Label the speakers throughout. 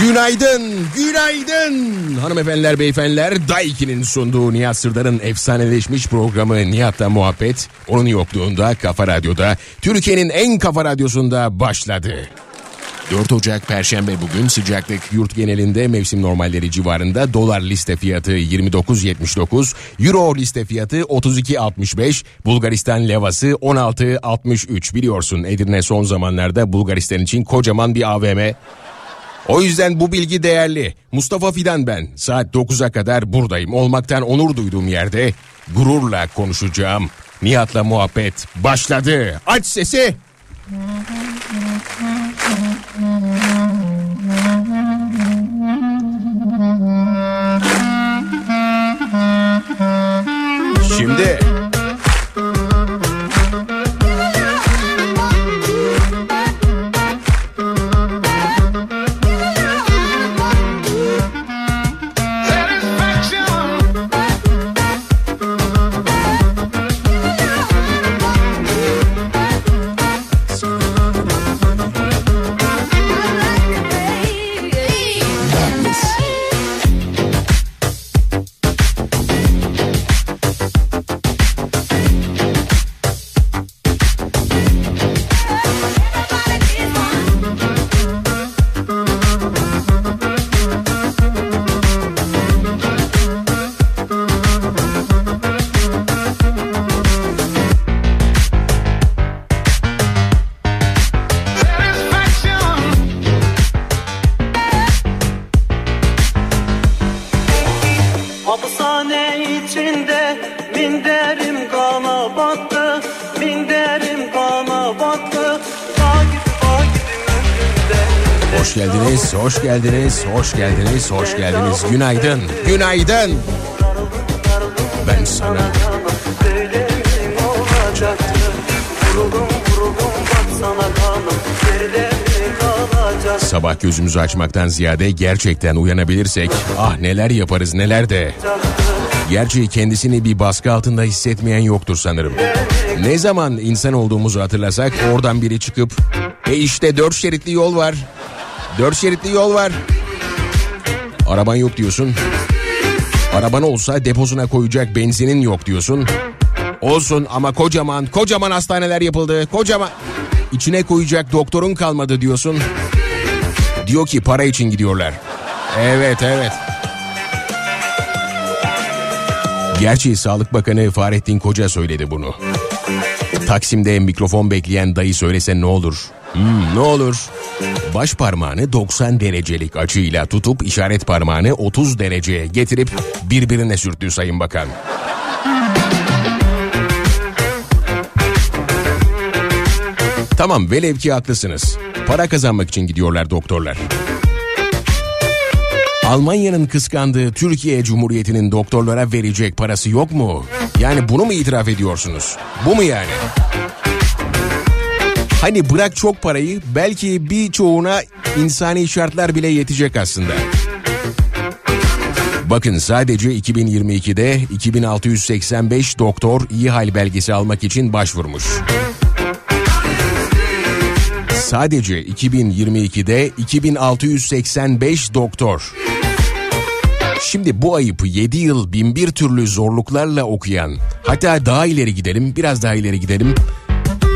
Speaker 1: Günaydın, günaydın hanımefendiler, beyefendiler. Daiki'nin sunduğu Nihat Sırdar'ın efsaneleşmiş programı Nihat'la Muhabbet. Onun yokluğunda Kafa Radyo'da, Türkiye'nin en kafa radyosunda başladı. 4 Ocak Perşembe bugün sıcaklık yurt genelinde mevsim normalleri civarında dolar liste fiyatı 29.79, euro liste fiyatı 32.65, Bulgaristan levası 16.63 biliyorsun Edirne son zamanlarda Bulgaristan için kocaman bir AVM. O yüzden bu bilgi değerli. Mustafa Fidan ben. Saat 9'a kadar buradayım. Olmaktan onur duyduğum yerde gururla konuşacağım. Nihat'la muhabbet başladı. Aç sesi. Şimdi hoş geldiniz, hoş geldiniz. Günaydın, günaydın. Ben sana
Speaker 2: olacaktı Vuruldum vuruldum kanım
Speaker 1: sabah gözümüzü açmaktan ziyade gerçekten uyanabilirsek ah neler yaparız neler de. Gerçi kendisini bir baskı altında hissetmeyen yoktur sanırım. Ne zaman insan olduğumuzu hatırlasak oradan biri çıkıp e işte dört şeritli yol var. Dört şeritli yol var. Araban yok diyorsun. Araban olsa deposuna koyacak benzinin yok diyorsun. Olsun ama kocaman kocaman hastaneler yapıldı. Kocaman içine koyacak doktorun kalmadı diyorsun. Diyor ki para için gidiyorlar. Evet evet. Gerçi Sağlık Bakanı Fahrettin Koca söyledi bunu. Taksim'de mikrofon bekleyen dayı söylese ne olur? Hmm, ne olur? Baş parmağını 90 derecelik açıyla tutup işaret parmağını 30 dereceye getirip birbirine sürttü Sayın Bakan. Tamam velev ki haklısınız. Para kazanmak için gidiyorlar doktorlar. Almanya'nın kıskandığı Türkiye Cumhuriyeti'nin doktorlara verecek parası yok mu? Yani bunu mu itiraf ediyorsunuz? Bu mu yani? Hani bırak çok parayı belki birçoğuna insani şartlar bile yetecek aslında. Bakın sadece 2022'de 2685 doktor iyi hal belgesi almak için başvurmuş. Sadece 2022'de 2685 doktor. Şimdi bu ayıpı 7 yıl bin bir türlü zorluklarla okuyan, hatta daha ileri gidelim, biraz daha ileri gidelim.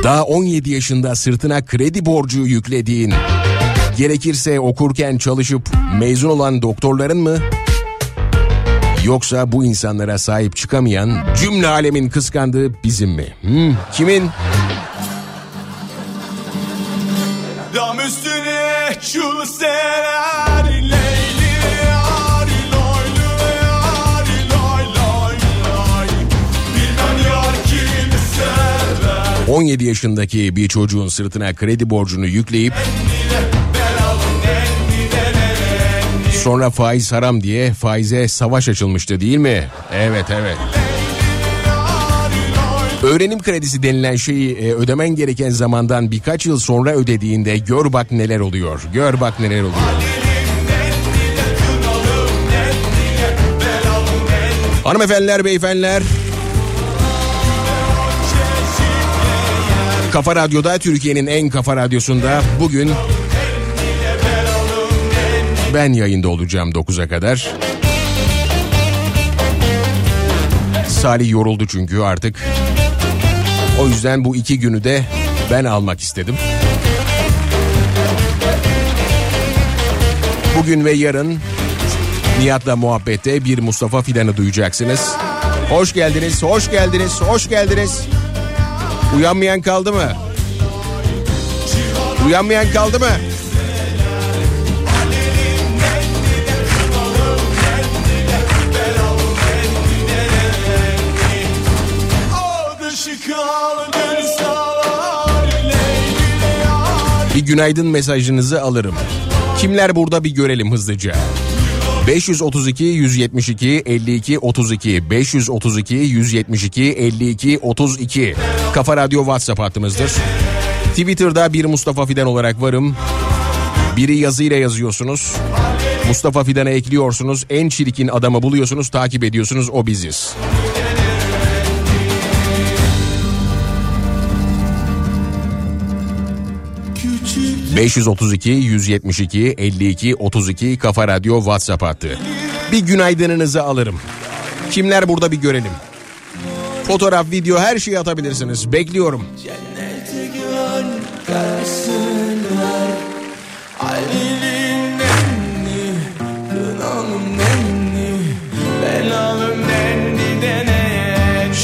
Speaker 1: Daha 17 yaşında sırtına kredi borcu yüklediğin, gerekirse okurken çalışıp mezun olan doktorların mı? Yoksa bu insanlara sahip çıkamayan cümle alemin kıskandığı bizim mi? Hmm, kimin?
Speaker 3: Dam üstüne şu serer
Speaker 1: 17 yaşındaki bir çocuğun sırtına kredi borcunu yükleyip sonra faiz haram diye faize savaş açılmıştı değil mi? Evet evet. Öğrenim kredisi denilen şeyi e, ödemen gereken zamandan birkaç yıl sonra ödediğinde gör bak neler oluyor. Gör bak neler oluyor. Hanımefendiler, beyefendiler. Kafa Radyo'da Türkiye'nin en kafa radyosunda bugün ben yayında olacağım 9'a kadar. Salih yoruldu çünkü artık. O yüzden bu iki günü de ben almak istedim. Bugün ve yarın Nihat'la muhabbette bir Mustafa Fidan'ı duyacaksınız. Hoş geldiniz, hoş geldiniz, hoş geldiniz. Uyanmayan kaldı mı? Uyanmayan kaldı mı? Bir günaydın mesajınızı alırım. Kimler burada bir görelim hızlıca. 532 172 52 32 532 172 52 32 Kafa Radyo WhatsApp hattımızdır. Twitter'da bir Mustafa Fidan olarak varım. Biri yazıyla yazıyorsunuz. Mustafa Fidan'a ekliyorsunuz. En çirkin adamı buluyorsunuz, takip ediyorsunuz. O biziz.
Speaker 3: küçük
Speaker 1: 532 172 52 32 Kafa Radyo WhatsApp hattı. Bir günaydınınızı alırım. Kimler burada bir görelim. Fotoğraf, video her şeyi atabilirsiniz. Bekliyorum.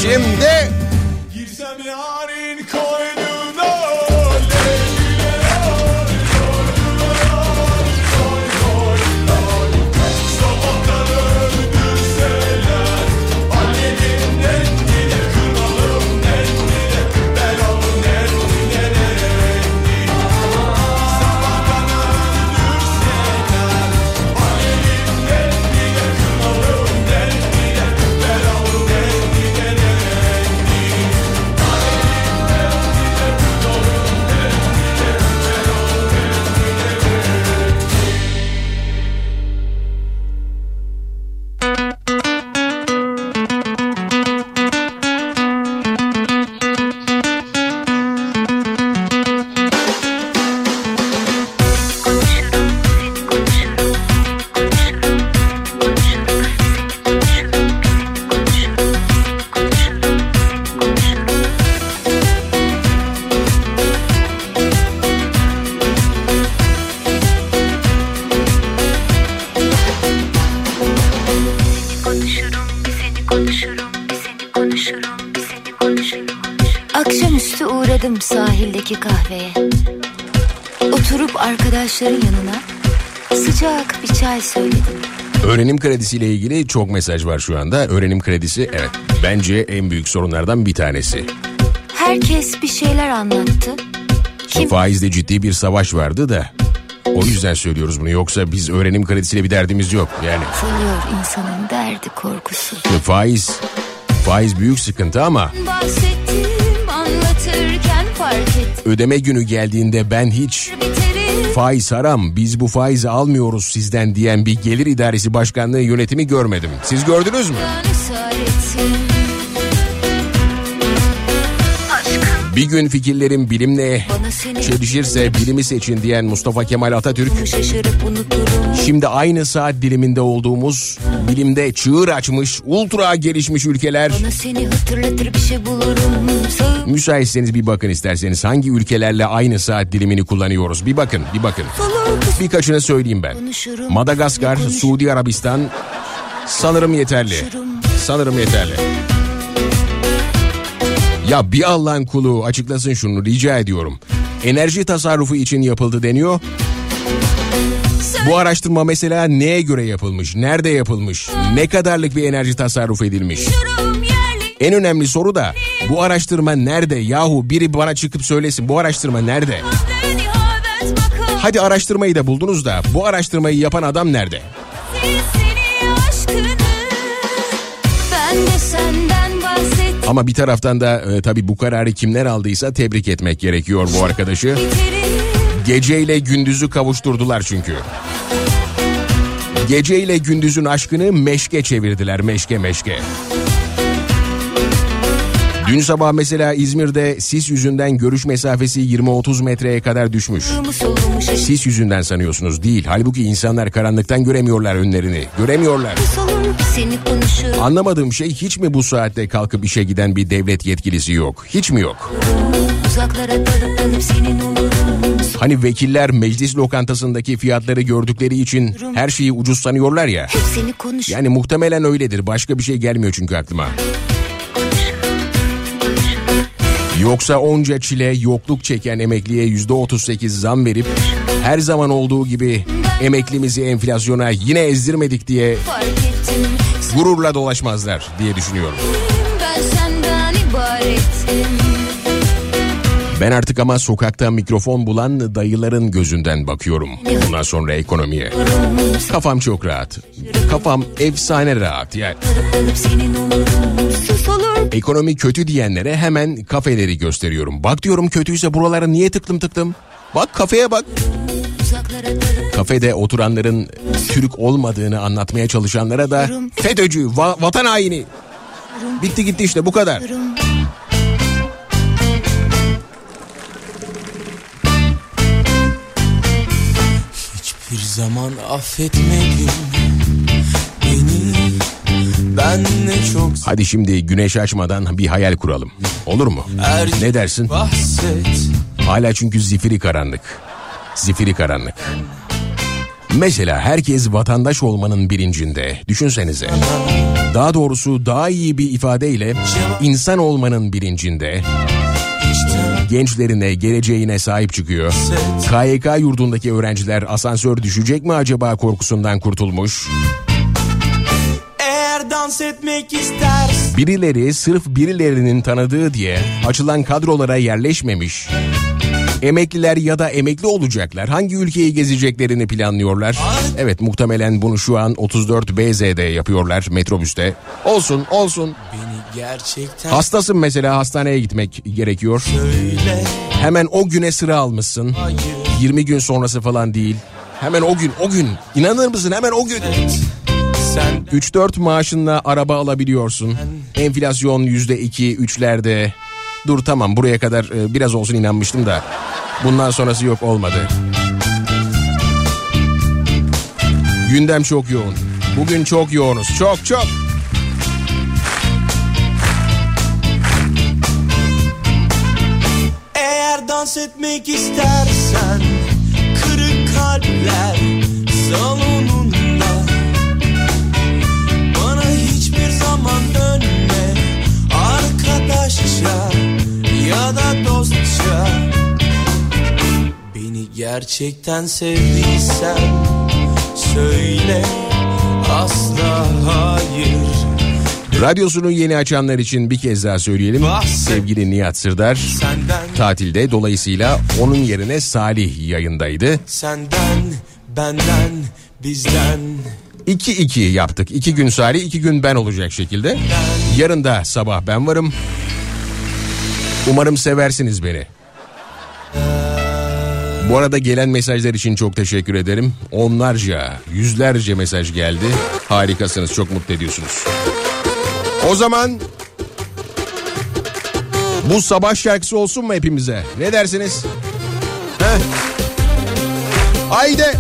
Speaker 1: Şimdi
Speaker 4: arkadaşların yanına sıcak bir çay söyledim.
Speaker 1: öğrenim kredisiyle ilgili çok mesaj var şu anda. Öğrenim kredisi evet bence en büyük sorunlardan bir tanesi.
Speaker 4: Herkes bir şeyler anlattı. Kim
Speaker 1: Faizde ciddi bir savaş vardı da. O yüzden söylüyoruz bunu. Yoksa biz öğrenim kredisiyle bir derdimiz yok. Yani
Speaker 4: sanıyor insanın derdi korkusu.
Speaker 1: faiz faiz büyük sıkıntı ama
Speaker 4: Bahsettim anlatırken fark ettim.
Speaker 1: ödeme günü geldiğinde ben hiç
Speaker 4: Biterim
Speaker 1: faiz haram biz bu faizi almıyoruz sizden diyen bir gelir idaresi başkanlığı yönetimi görmedim. Siz gördünüz mü? Bir gün fikirlerim bilimle çelişirse bilimi seçin diyen Mustafa Kemal Atatürk. Şimdi aynı saat diliminde olduğumuz bilimde çığır açmış ultra gelişmiş ülkeler
Speaker 4: şey
Speaker 1: müsaitseniz bir bakın isterseniz hangi ülkelerle aynı saat dilimini kullanıyoruz bir bakın bir bakın birkaçını söyleyeyim ben. Madagaskar, Suudi Arabistan, Sanırım yeterli. Sanırım yeterli. Ya bir Allah'ın kulu açıklasın şunu rica ediyorum. Enerji tasarrufu için yapıldı deniyor. Bu araştırma mesela neye göre yapılmış? Nerede yapılmış? Ne kadarlık bir enerji tasarruf edilmiş? En önemli soru da bu araştırma nerede? Yahu biri bana çıkıp söylesin bu araştırma nerede? Hadi araştırmayı da buldunuz da bu araştırmayı yapan adam nerede?
Speaker 5: Ben
Speaker 1: Ama bir taraftan da e, tabii bu kararı kimler aldıysa tebrik etmek gerekiyor bu arkadaşı. Geceyle gündüzü kavuşturdular çünkü. Geceyle gündüzün aşkını meşke çevirdiler meşke meşke. Dün sabah mesela İzmir'de sis yüzünden görüş mesafesi 20-30 metreye kadar düşmüş. Sis yüzünden sanıyorsunuz değil. Halbuki insanlar karanlıktan göremiyorlar önlerini. Göremiyorlar. Anlamadığım şey hiç mi bu saatte kalkıp işe giden bir devlet yetkilisi yok? Hiç mi yok? Hani vekiller meclis lokantasındaki fiyatları gördükleri için her şeyi ucuz sanıyorlar ya. Yani muhtemelen öyledir. Başka bir şey gelmiyor çünkü aklıma. Yoksa onca çile yokluk çeken emekliye yüzde 38 zam verip her zaman olduğu gibi emeklimizi enflasyona yine ezdirmedik diye gururla dolaşmazlar diye düşünüyorum.
Speaker 5: Ben
Speaker 1: artık ama sokakta mikrofon bulan dayıların gözünden bakıyorum. Bundan sonra ekonomiye. Kafam çok rahat. Kafam efsane rahat. Yani ekonomi kötü diyenlere hemen kafeleri gösteriyorum. Bak diyorum kötüyse buralara niye tıklım tıklım? Bak kafeye bak. Kafede oturanların Türk olmadığını anlatmaya çalışanlara da FETÖ'cü, va- vatan haini. Bitti gitti işte bu kadar.
Speaker 6: Hiçbir zaman affetmedin beni Ben ne çok
Speaker 1: Hadi şimdi güneş açmadan bir hayal kuralım. Olur mu?
Speaker 6: Her
Speaker 1: Ne dersin?
Speaker 6: bahset
Speaker 1: Hala çünkü zifiri karanlık. Zifiri karanlık. Mesela herkes vatandaş olmanın bilincinde. Düşünsenize. Daha doğrusu daha iyi bir ifadeyle insan olmanın bilincinde. Gençlerine, geleceğine sahip çıkıyor. KYK yurdundaki öğrenciler asansör düşecek mi acaba korkusundan kurtulmuş.
Speaker 6: Eğer dans etmek istersen
Speaker 1: Birileri sırf birilerinin tanıdığı diye açılan kadrolara yerleşmemiş. Emekliler ya da emekli olacaklar. Hangi ülkeyi gezeceklerini planlıyorlar. Evet muhtemelen bunu şu an 34 BZ'de yapıyorlar metrobüste. Olsun olsun.
Speaker 6: Beni gerçekten
Speaker 1: Hastasın mesela hastaneye gitmek gerekiyor.
Speaker 6: söyle
Speaker 1: Hemen o güne sıra almışsın. 20 gün sonrası falan değil. Hemen o gün o gün. İnanır mısın hemen o gün.
Speaker 6: Sen
Speaker 1: 3-4 maaşınla araba alabiliyorsun. Enflasyon %2, 3'lerde. Dur tamam buraya kadar e, biraz olsun inanmıştım da. Bundan sonrası yok olmadı. Gündem çok yoğun. Bugün çok yoğunuz. Çok çok.
Speaker 6: Dans istersen Kırık kalpler salonunda. Bana hiçbir zaman dönme Arkadaşça ya da dostça. Beni gerçekten sevdiysen Söyle asla hayır
Speaker 1: Radyosunu yeni açanlar için bir kez daha söyleyelim. Sevgili Nihat Sırdar
Speaker 6: Senden
Speaker 1: tatilde dolayısıyla onun yerine Salih yayındaydı.
Speaker 6: Senden, benden, bizden
Speaker 1: 2-2 yaptık. 2 gün Salih, 2 gün ben olacak şekilde. Yarın da sabah ben varım. Umarım seversiniz beni. Bu arada gelen mesajlar için çok teşekkür ederim. Onlarca, yüzlerce mesaj geldi. Harikasınız, çok mutlu ediyorsunuz. O zaman bu sabah şarkısı olsun mu hepimize? Ne dersiniz? Heh. Haydi.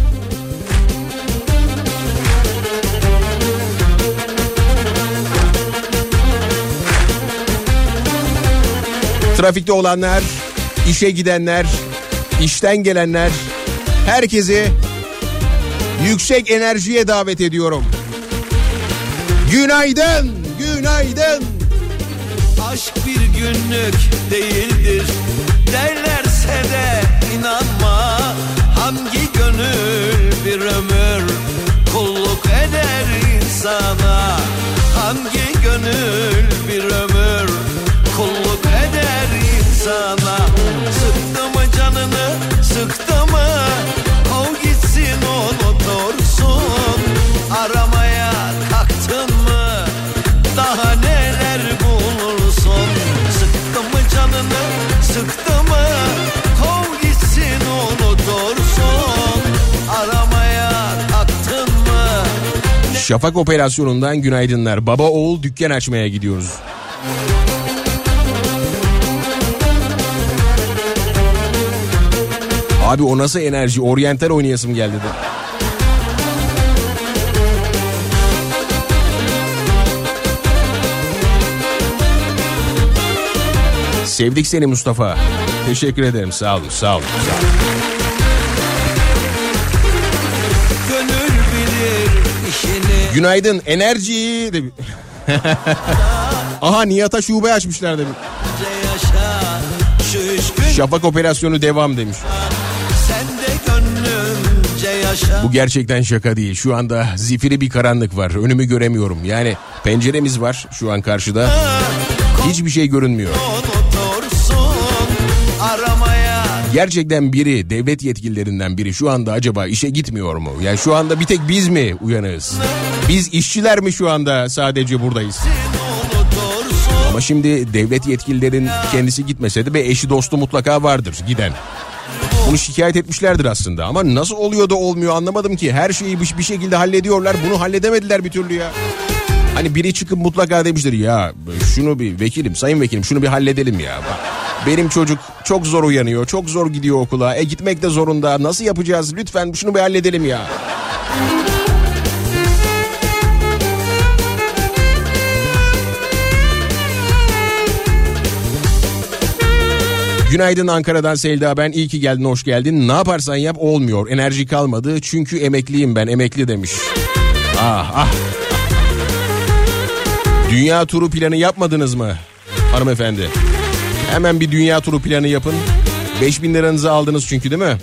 Speaker 1: Trafikte olanlar, işe gidenler, işten gelenler, herkesi yüksek enerjiye davet ediyorum. Günaydın, günaydın.
Speaker 7: Aşk bir günlük değildir. Derlerse de inanma. Hangi gönül bir ömür Kulluk eder insana? Hangi gönül bir ömür Kulluk eder insana
Speaker 1: Şafak operasyonundan günaydınlar. Baba oğul dükkan açmaya gidiyoruz. Abi o nasıl enerji? Oryantal oynayasım geldi de. Sevdik seni Mustafa. Teşekkür ederim. Sağ olun, sağ olun. Sağ olun. Günaydın enerji. de- Aha Nihat'a şube açmışlar demiş. Şafak operasyonu devam demiş. Bu gerçekten şaka değil. Şu anda zifiri bir karanlık var. Önümü göremiyorum. Yani penceremiz var şu an karşıda. Hiçbir şey görünmüyor. Gerçekten biri devlet yetkililerinden biri şu anda acaba işe gitmiyor mu? Yani şu anda bir tek biz mi uyanığız? Biz işçiler mi şu anda sadece buradayız? Ama şimdi devlet yetkililerin kendisi gitmese de bir eşi dostu mutlaka vardır giden. Bunu şikayet etmişlerdir aslında ama nasıl oluyor da olmuyor anlamadım ki. Her şeyi bir şekilde hallediyorlar bunu halledemediler bir türlü ya. Hani biri çıkıp mutlaka demiştir ya şunu bir vekilim sayın vekilim şunu bir halledelim ya. Bak, benim çocuk çok zor uyanıyor çok zor gidiyor okula e gitmek de zorunda nasıl yapacağız lütfen şunu bir halledelim ya. Günaydın Ankara'dan Selda ben iyi ki geldin hoş geldin. Ne yaparsan yap olmuyor enerji kalmadı çünkü emekliyim ben emekli demiş. Ah ah. Dünya turu planı yapmadınız mı hanımefendi? Hemen bir dünya turu planı yapın. 5000 liranızı aldınız çünkü değil mi?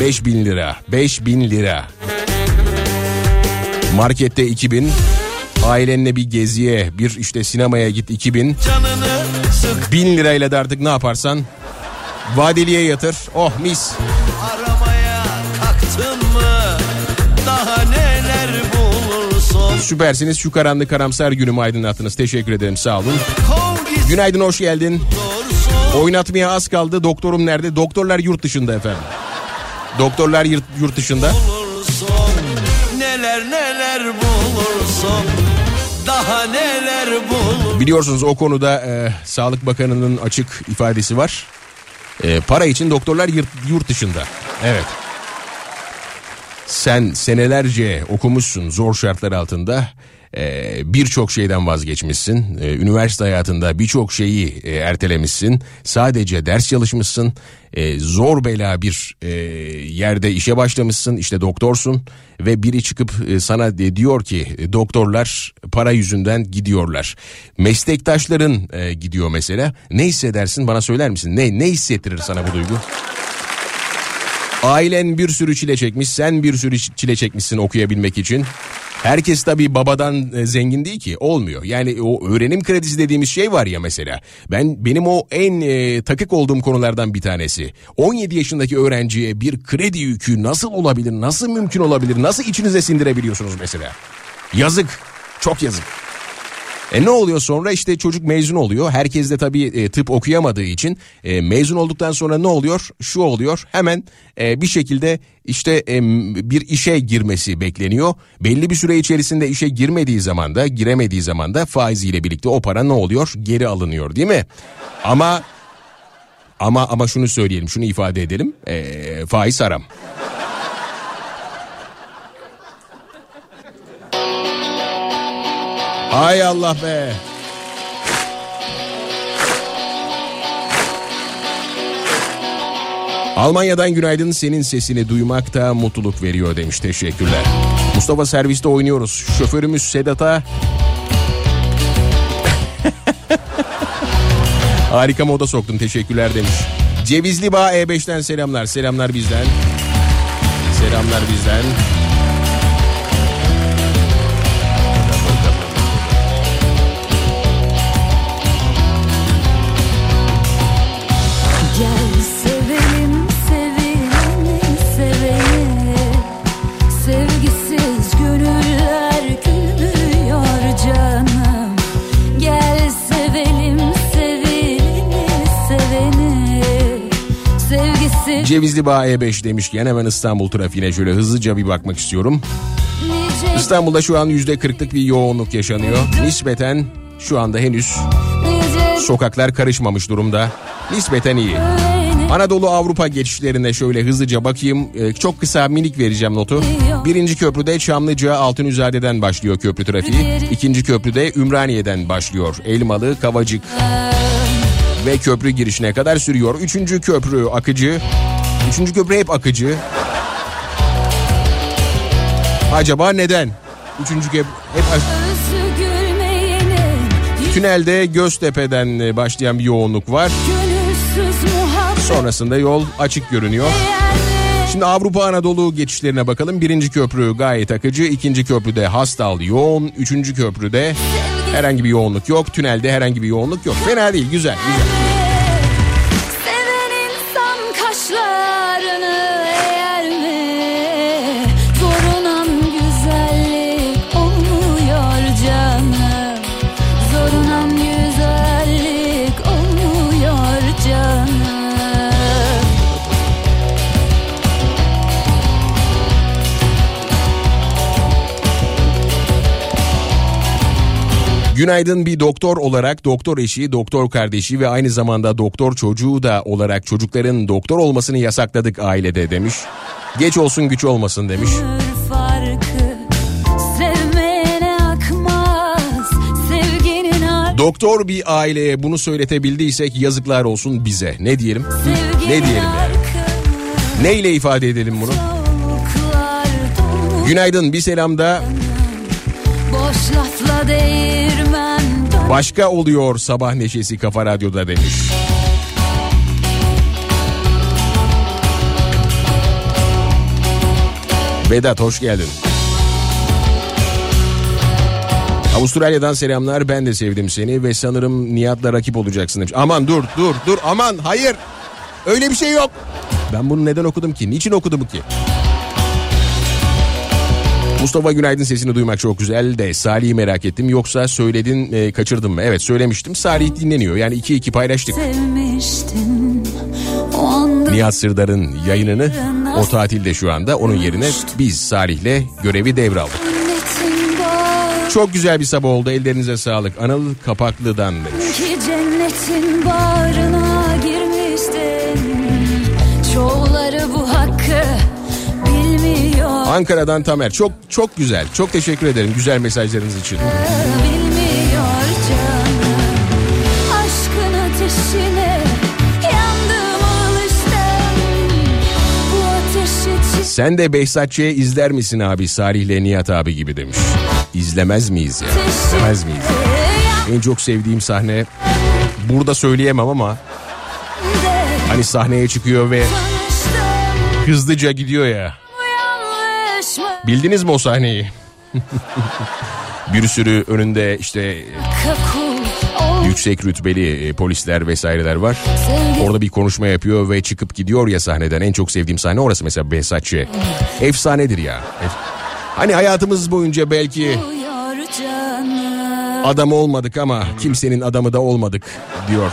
Speaker 1: 5000 lira. 5000 lira. Markette 2000. Ailenle bir geziye, bir işte sinemaya git 2000.
Speaker 7: canını sık
Speaker 1: 1000 lirayla da artık ne yaparsan vadeliye yatır. Oh mis.
Speaker 7: aramaya kalktın mı Daha neler bulursun
Speaker 1: Süpersiniz. Şu karanlık karamsar günümü aydınlattınız. Teşekkür ederim. Sağ olun.
Speaker 7: Kov
Speaker 1: Günaydın, hoş geldin. Oynatmaya az kaldı. Doktorum nerede? Doktorlar yurt dışında efendim. Doktorlar yurt, yurt dışında.
Speaker 7: Neler neler Daha neler
Speaker 1: Biliyorsunuz o konuda e, Sağlık Bakanı'nın açık ifadesi var. E, para için doktorlar yurt, yurt dışında. Evet. Sen senelerce okumuşsun zor şartlar altında. E, birçok şeyden vazgeçmişsin. E, üniversite hayatında birçok şeyi e, ertelemişsin. Sadece ders çalışmışsın. E, zor bela bir e, yerde işe başlamışsın. İşte doktorsun ve biri çıkıp e, sana diyor ki doktorlar para yüzünden gidiyorlar. Meslektaşların gidiyor mesela. Ne hissedersin bana söyler misin? Ne ne hissettirir sana bu duygu? Ailen bir sürü çile çekmiş, sen bir sürü çile çekmişsin okuyabilmek için. Herkes tabii babadan e, zengin değil ki olmuyor. Yani o öğrenim kredisi dediğimiz şey var ya mesela. Ben benim o en e, takık olduğum konulardan bir tanesi. 17 yaşındaki öğrenciye bir kredi yükü nasıl olabilir? Nasıl mümkün olabilir? Nasıl içinize sindirebiliyorsunuz mesela? Yazık. Çok yazık. E ne oluyor sonra işte çocuk mezun oluyor. Herkes de tabii e, tıp okuyamadığı için e, mezun olduktan sonra ne oluyor? Şu oluyor hemen e, bir şekilde işte e, bir işe girmesi bekleniyor. Belli bir süre içerisinde işe girmediği zaman da giremediği zaman da faiziyle birlikte o para ne oluyor? Geri alınıyor değil mi? Ama ama ama şunu söyleyelim şunu ifade edelim e, faiz haram. Hay Allah be. Almanya'dan günaydın senin sesini duymak da mutluluk veriyor demiş teşekkürler. Mustafa serviste oynuyoruz. Şoförümüz Sedat'a Harika moda soktun teşekkürler demiş. Cevizli Bağ E5'ten selamlar. Selamlar bizden. Selamlar bizden. Cevizli Bağ E5 demişken hemen İstanbul trafiğine şöyle hızlıca bir bakmak istiyorum. İstanbul'da şu an %40'lık bir yoğunluk yaşanıyor. Nispeten şu anda henüz sokaklar karışmamış durumda. Nispeten iyi. Anadolu Avrupa geçişlerine şöyle hızlıca bakayım. Ee, çok kısa minik vereceğim notu. Birinci köprüde Çamlıca Altınüzade'den başlıyor köprü trafiği. İkinci köprüde Ümraniye'den başlıyor. Elmalı, Kavacık ve köprü girişine kadar sürüyor. Üçüncü köprü akıcı. Üçüncü köprü hep akıcı. Acaba neden? Üçüncü köprü hep akıcı. Tünelde Göztepe'den e, başlayan bir yoğunluk var. Sonrasında yol açık görünüyor. Şimdi Avrupa Anadolu geçişlerine bakalım. Birinci köprü gayet akıcı. ikinci köprüde Hastal yoğun. Üçüncü köprüde herhangi bir yoğunluk yok. Tünelde herhangi bir yoğunluk yok. Fena değil güzel güzel. Günaydın bir doktor olarak doktor eşi, doktor kardeşi ve aynı zamanda doktor çocuğu da olarak çocukların doktor olmasını yasakladık ailede demiş. Geç olsun güç olmasın demiş.
Speaker 5: Farkı akmaz
Speaker 1: Doktor bir aileye bunu söyletebildiysek yazıklar olsun bize. Ne diyelim?
Speaker 5: sevginin
Speaker 1: Ne diyelim yani? Neyle ifade edelim bunu? Günaydın bir selam da
Speaker 5: Boş lafla dön-
Speaker 1: başka oluyor sabah neşesi Kafa Radyo'da demiş. Vedat hoş geldin. Avustralya'dan selamlar ben de sevdim seni ve sanırım Nihat'la rakip olacaksın demiş. Aman dur dur dur aman hayır öyle bir şey yok. Ben bunu neden okudum ki niçin okudum ki? Mustafa Günaydın sesini duymak çok güzel de Salih'i merak ettim. Yoksa söyledin e, kaçırdım mı? Evet söylemiştim. Salih dinleniyor. Yani iki iki paylaştık. Nihat Sırdar'ın yayınını o tatilde şu anda. Onun yerine biz Salih'le görevi devraldık. Çok güzel bir sabah oldu. Ellerinize sağlık. Anıl Kapaklı'dan demiş.
Speaker 5: Ki cennetin bağrına
Speaker 1: Ankara'dan Tamer. Çok çok güzel. Çok teşekkür ederim güzel mesajlarınız için. Sen de Behzatçı'ya izler misin abi Salih'le Nihat abi gibi demiş. İzlemez miyiz ya? İzlemez miyiz? En çok sevdiğim sahne burada söyleyemem ama hani sahneye çıkıyor ve hızlıca gidiyor ya. Bildiniz mi o sahneyi? Bir sürü önünde işte
Speaker 5: ol
Speaker 1: yüksek rütbeli e, polisler vesaireler var. Orada bir konuşma yapıyor ve çıkıp gidiyor ya sahneden. En çok sevdiğim sahne orası mesela Behzatçı. Efsanedir ya. Hani hayatımız boyunca belki adam olmadık ama kimsenin adamı da olmadık diyor.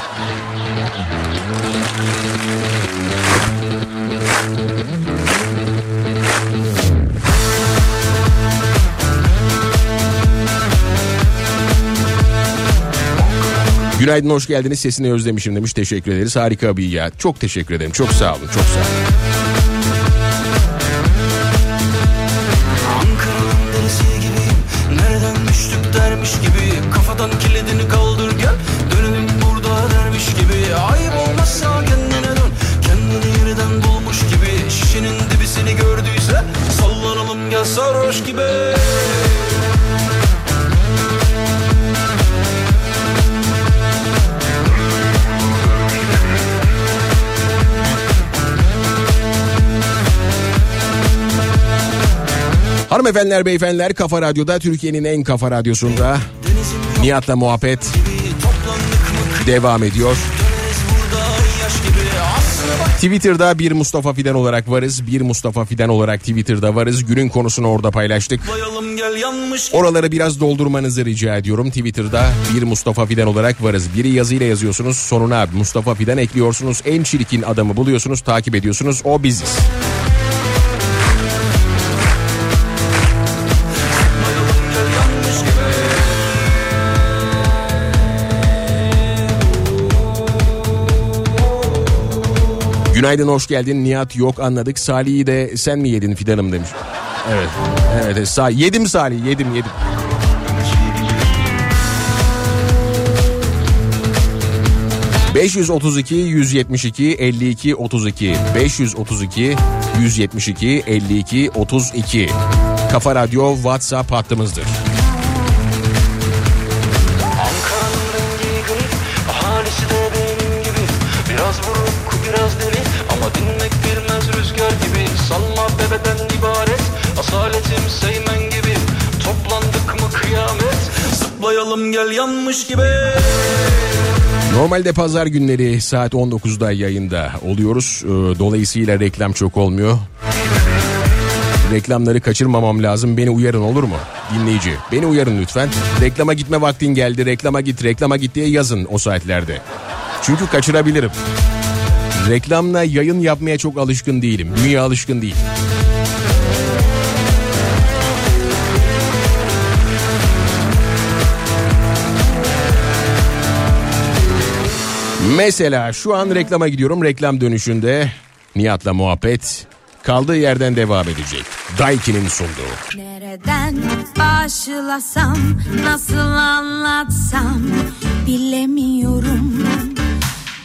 Speaker 1: Günaydın hoş geldiniz. Sesini özlemişim demiş. Teşekkür ederiz. Harika bir ya çok teşekkür ederim. Çok sağ olun çok sağ olun. Hanımefendiler beyefendiler Kafa Radyo'da Türkiye'nin en kafa radyosunda Nihat'la muhabbet devam ediyor. Twitter'da bir Mustafa Fidan olarak varız. Bir Mustafa Fidan olarak Twitter'da varız. Günün konusunu orada paylaştık. Oraları biraz doldurmanızı rica ediyorum. Twitter'da bir Mustafa Fidan olarak varız. Biri yazıyla yazıyorsunuz. Sonuna Mustafa Fidan ekliyorsunuz. En çirkin adamı buluyorsunuz. Takip ediyorsunuz. O biziz. Günaydın hoş geldin. Nihat yok anladık. Salih'i de sen mi yedin Fidan'ım demiş. Evet. Evet. evet. Sa- yedim Salih yedim yedim. ...532 172 52 32 532 172 52 32 Kafa Radyo WhatsApp hattımızdır.
Speaker 7: Gel yanmış gibi
Speaker 1: Normalde pazar günleri saat 19'da yayında oluyoruz. Ee, Dolayısıyla reklam çok olmuyor. Reklamları kaçırmamam lazım. Beni uyarın olur mu? Dinleyici. Beni uyarın lütfen. Reklama gitme vaktin geldi. Reklama git, reklama git diye yazın o saatlerde. Çünkü kaçırabilirim. Reklamla yayın yapmaya çok alışkın değilim. Dünya alışkın değil. Mesela şu an reklama gidiyorum. Reklam dönüşünde Nihat'la muhabbet kaldığı yerden devam edecek. Daiki'nin sunduğu.
Speaker 4: Nereden başlasam, nasıl anlatsam bilemiyorum.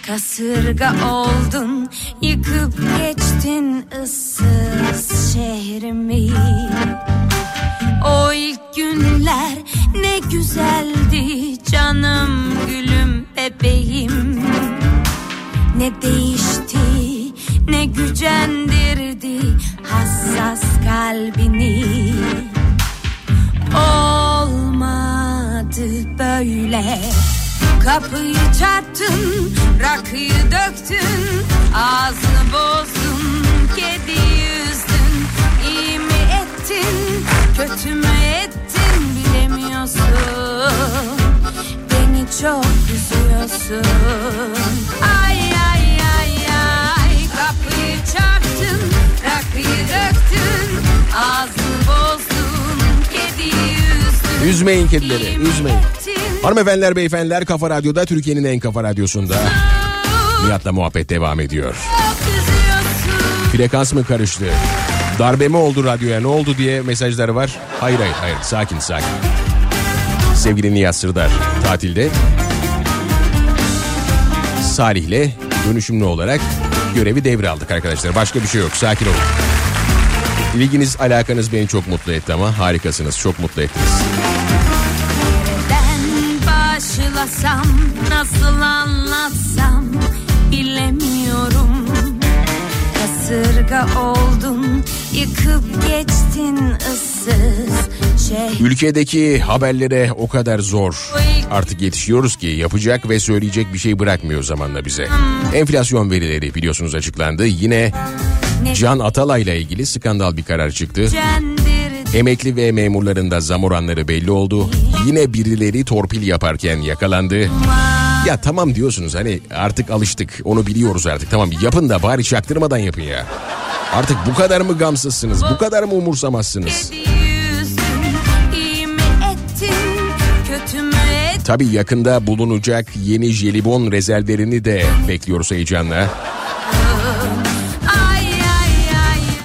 Speaker 4: Kasırga oldun, yıkıp geçtin ıssız şehrimi. O ilk günler ne güzeldi canım gülüm bebeğim. Ne değişti ne gücendirdi hassas kalbini Olmadı böyle Kapıyı çarptın, rakıyı döktün Ağzını bozdun, kedi yüzdün İyi mi ettin, kötü mü ettin bilemiyorsun. Beni çok üzüyorsun. Ay ay ay ay. Kapıyı çarptın, rakıyı döktün Ağzını bozdun, kedi yüzdün
Speaker 1: Üzmeyin kedileri, üzmeyin.
Speaker 4: ettin,
Speaker 1: Hanımefendiler beyefendiler Kafa Radyo'da Türkiye'nin en kafa radyosunda. Nihat'la muhabbet devam ediyor. Frekans mı karıştı? Darbe mi oldu radyoya ne oldu diye mesajlar var. Hayır hayır hayır sakin sakin. Sevgili Nihat Sırdar tatilde Salih'le dönüşümlü olarak görevi devraldık arkadaşlar. Başka bir şey yok sakin olun. İlginiz alakanız beni çok mutlu etti ama harikasınız çok mutlu ettiniz.
Speaker 4: Başlasam nasıl anlatsam bilemiyorum Kasırga oldun yıkıp geçtin ıssız şehir
Speaker 1: Ülkedeki haberlere o kadar zor artık yetişiyoruz ki yapacak ve söyleyecek bir şey bırakmıyor zamanla bize. Enflasyon verileri biliyorsunuz açıklandı. Yine Can Atalay'la ilgili skandal bir karar çıktı.
Speaker 4: Cendirdi
Speaker 1: Emekli ve memurların da zam oranları belli oldu. Yine birileri torpil yaparken yakalandı. Ya tamam diyorsunuz hani artık alıştık onu biliyoruz artık tamam yapın da bari çaktırmadan yapın ya. Artık bu kadar mı gamsızsınız bu kadar mı umursamazsınız? Tabii yakında bulunacak yeni jelibon rezervlerini de bekliyoruz heyecanla.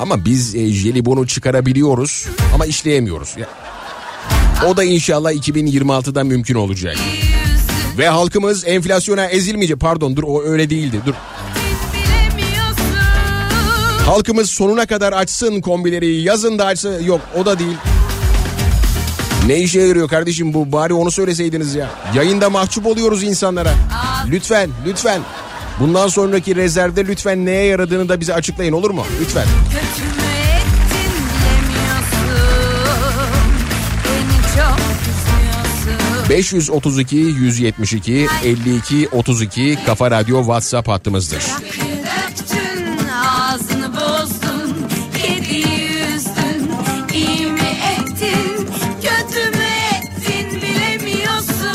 Speaker 1: Ama biz e, jelibonu çıkarabiliyoruz ama işleyemiyoruz. O da inşallah 2026'da mümkün olacak. Ve halkımız enflasyona ezilmeyecek. Pardon dur o öyle değildi. Dur. Halkımız sonuna kadar açsın kombileri. Yazın da açsın. Yok o da değil. Ne işe yarıyor kardeşim bu? Bari onu söyleseydiniz ya. Yayında mahcup oluyoruz insanlara. Lütfen, lütfen. Bundan sonraki rezervde lütfen neye yaradığını da bize açıklayın olur mu? Lütfen. 532 172 52 32 Kafa Radyo WhatsApp hattımızdır.
Speaker 5: Döktün ağzını bozdun Kediyi üzdün İyi mi ettin Kötü mü ettin Bilemiyorsun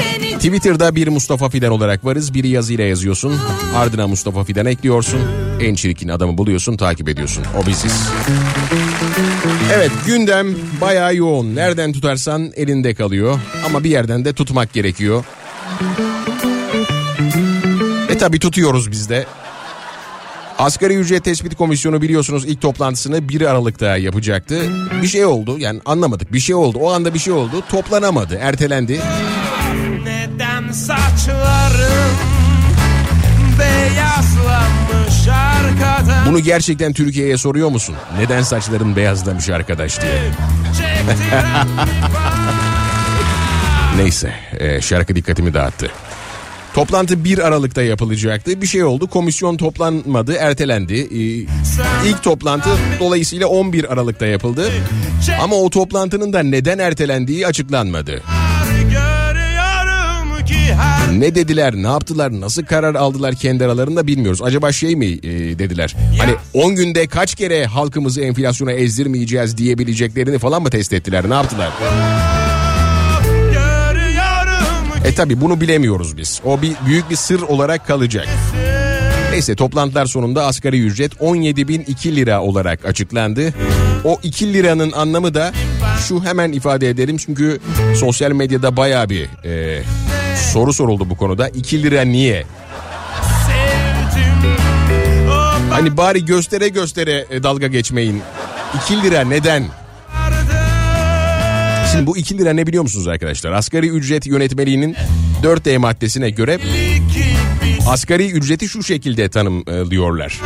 Speaker 5: Beni
Speaker 1: Twitter'da bir Mustafa Fidan olarak varız. Biri yazıyla yazıyorsun. Ardına Mustafa Fidan ekliyorsun. En çirkin adamı buluyorsun, takip ediyorsun. O biziz. Evet gündem bayağı yoğun. Nereden tutarsan elinde kalıyor. Ama bir yerden de tutmak gerekiyor. E tabi tutuyoruz biz de. Asgari ücret tespit komisyonu biliyorsunuz ilk toplantısını 1 Aralık'ta yapacaktı. Bir şey oldu yani anlamadık bir şey oldu. O anda bir şey oldu toplanamadı ertelendi.
Speaker 8: Neden saçlarım
Speaker 1: Bunu gerçekten Türkiye'ye soruyor musun? Neden saçların beyazlamış arkadaş diye. Neyse e, şarkı dikkatimi dağıttı. Toplantı 1 Aralık'ta yapılacaktı. Bir şey oldu. Komisyon toplanmadı, ertelendi. Ee, ilk toplantı dolayısıyla 11 Aralık'ta yapıldı. Ama o toplantının da neden ertelendiği açıklanmadı. Ne dediler, ne yaptılar, nasıl karar aldılar kendi aralarında bilmiyoruz. Acaba şey mi e, dediler? Hani 10 günde kaç kere halkımızı enflasyona ezdirmeyeceğiz diyebileceklerini falan mı test ettiler? Ne yaptılar? E tabi bunu bilemiyoruz biz. O bir büyük bir sır olarak kalacak. Neyse toplantılar sonunda asgari ücret 17.002 lira olarak açıklandı. O 2 liranın anlamı da şu hemen ifade edelim çünkü sosyal medyada baya bir e, soru soruldu bu konuda. 2 lira niye? Hani bari göstere göstere e, dalga geçmeyin. 2 lira neden? Şimdi bu 2 lira ne biliyor musunuz arkadaşlar? Asgari ücret yönetmeliğinin 4D maddesine göre asgari ücreti şu şekilde tanımlıyorlar.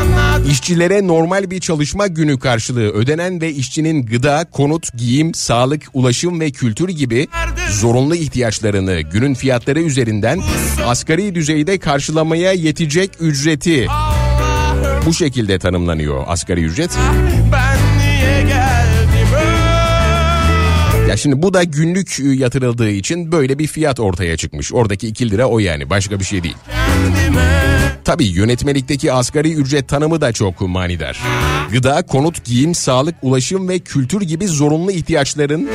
Speaker 1: İşçilere normal bir çalışma günü karşılığı ödenen ve işçinin gıda, konut, giyim, sağlık, ulaşım ve kültür gibi zorunlu ihtiyaçlarını günün fiyatları üzerinden asgari düzeyde karşılamaya yetecek ücreti bu şekilde tanımlanıyor asgari ücret.
Speaker 8: ben
Speaker 1: Ya şimdi bu da günlük e, yatırıldığı için böyle bir fiyat ortaya çıkmış. Oradaki 2 lira o yani başka bir şey değil. Tabii yönetmelikteki asgari ücret tanımı da çok manidar. Gıda, konut, giyim, sağlık, ulaşım ve kültür gibi zorunlu ihtiyaçların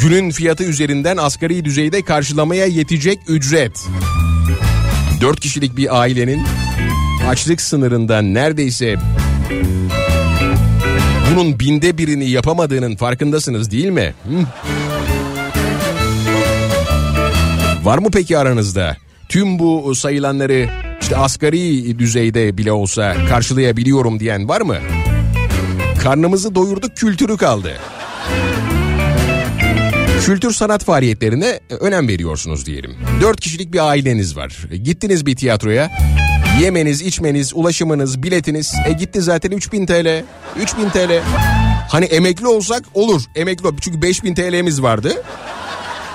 Speaker 1: günün fiyatı üzerinden asgari düzeyde karşılamaya yetecek ücret. 4 kişilik bir ailenin açlık sınırından neredeyse bunun binde birini yapamadığının farkındasınız değil mi? Var mı peki aranızda tüm bu sayılanları işte asgari düzeyde bile olsa karşılayabiliyorum diyen var mı? Karnımızı doyurduk kültürü kaldı. Kültür sanat faaliyetlerine önem veriyorsunuz diyelim. Dört kişilik bir aileniz var. Gittiniz bir tiyatroya. Yemeniz, içmeniz, ulaşımınız, biletiniz. E gitti zaten 3000 TL. 3000 TL. Hani emekli olsak olur. Emekli ol- çünkü 5000 TL'miz vardı.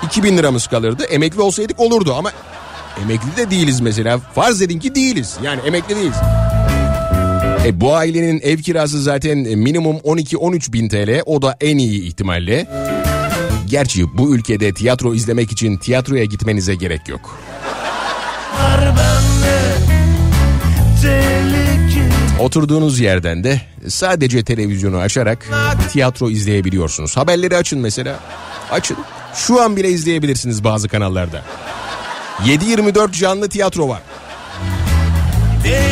Speaker 1: 2000 liramız kalırdı. Emekli olsaydık olurdu ama emekli de değiliz mesela. Farz edin ki değiliz. Yani emekli değiliz. E bu ailenin ev kirası zaten minimum 12-13 bin TL. O da en iyi ihtimalle. Gerçi bu ülkede tiyatro izlemek için tiyatroya gitmenize gerek yok.
Speaker 8: var
Speaker 1: Oturduğunuz yerden de sadece televizyonu açarak tiyatro izleyebiliyorsunuz. Haberleri açın mesela. Açın. Şu an bile izleyebilirsiniz bazı kanallarda. 7-24 canlı tiyatro var.
Speaker 8: Deli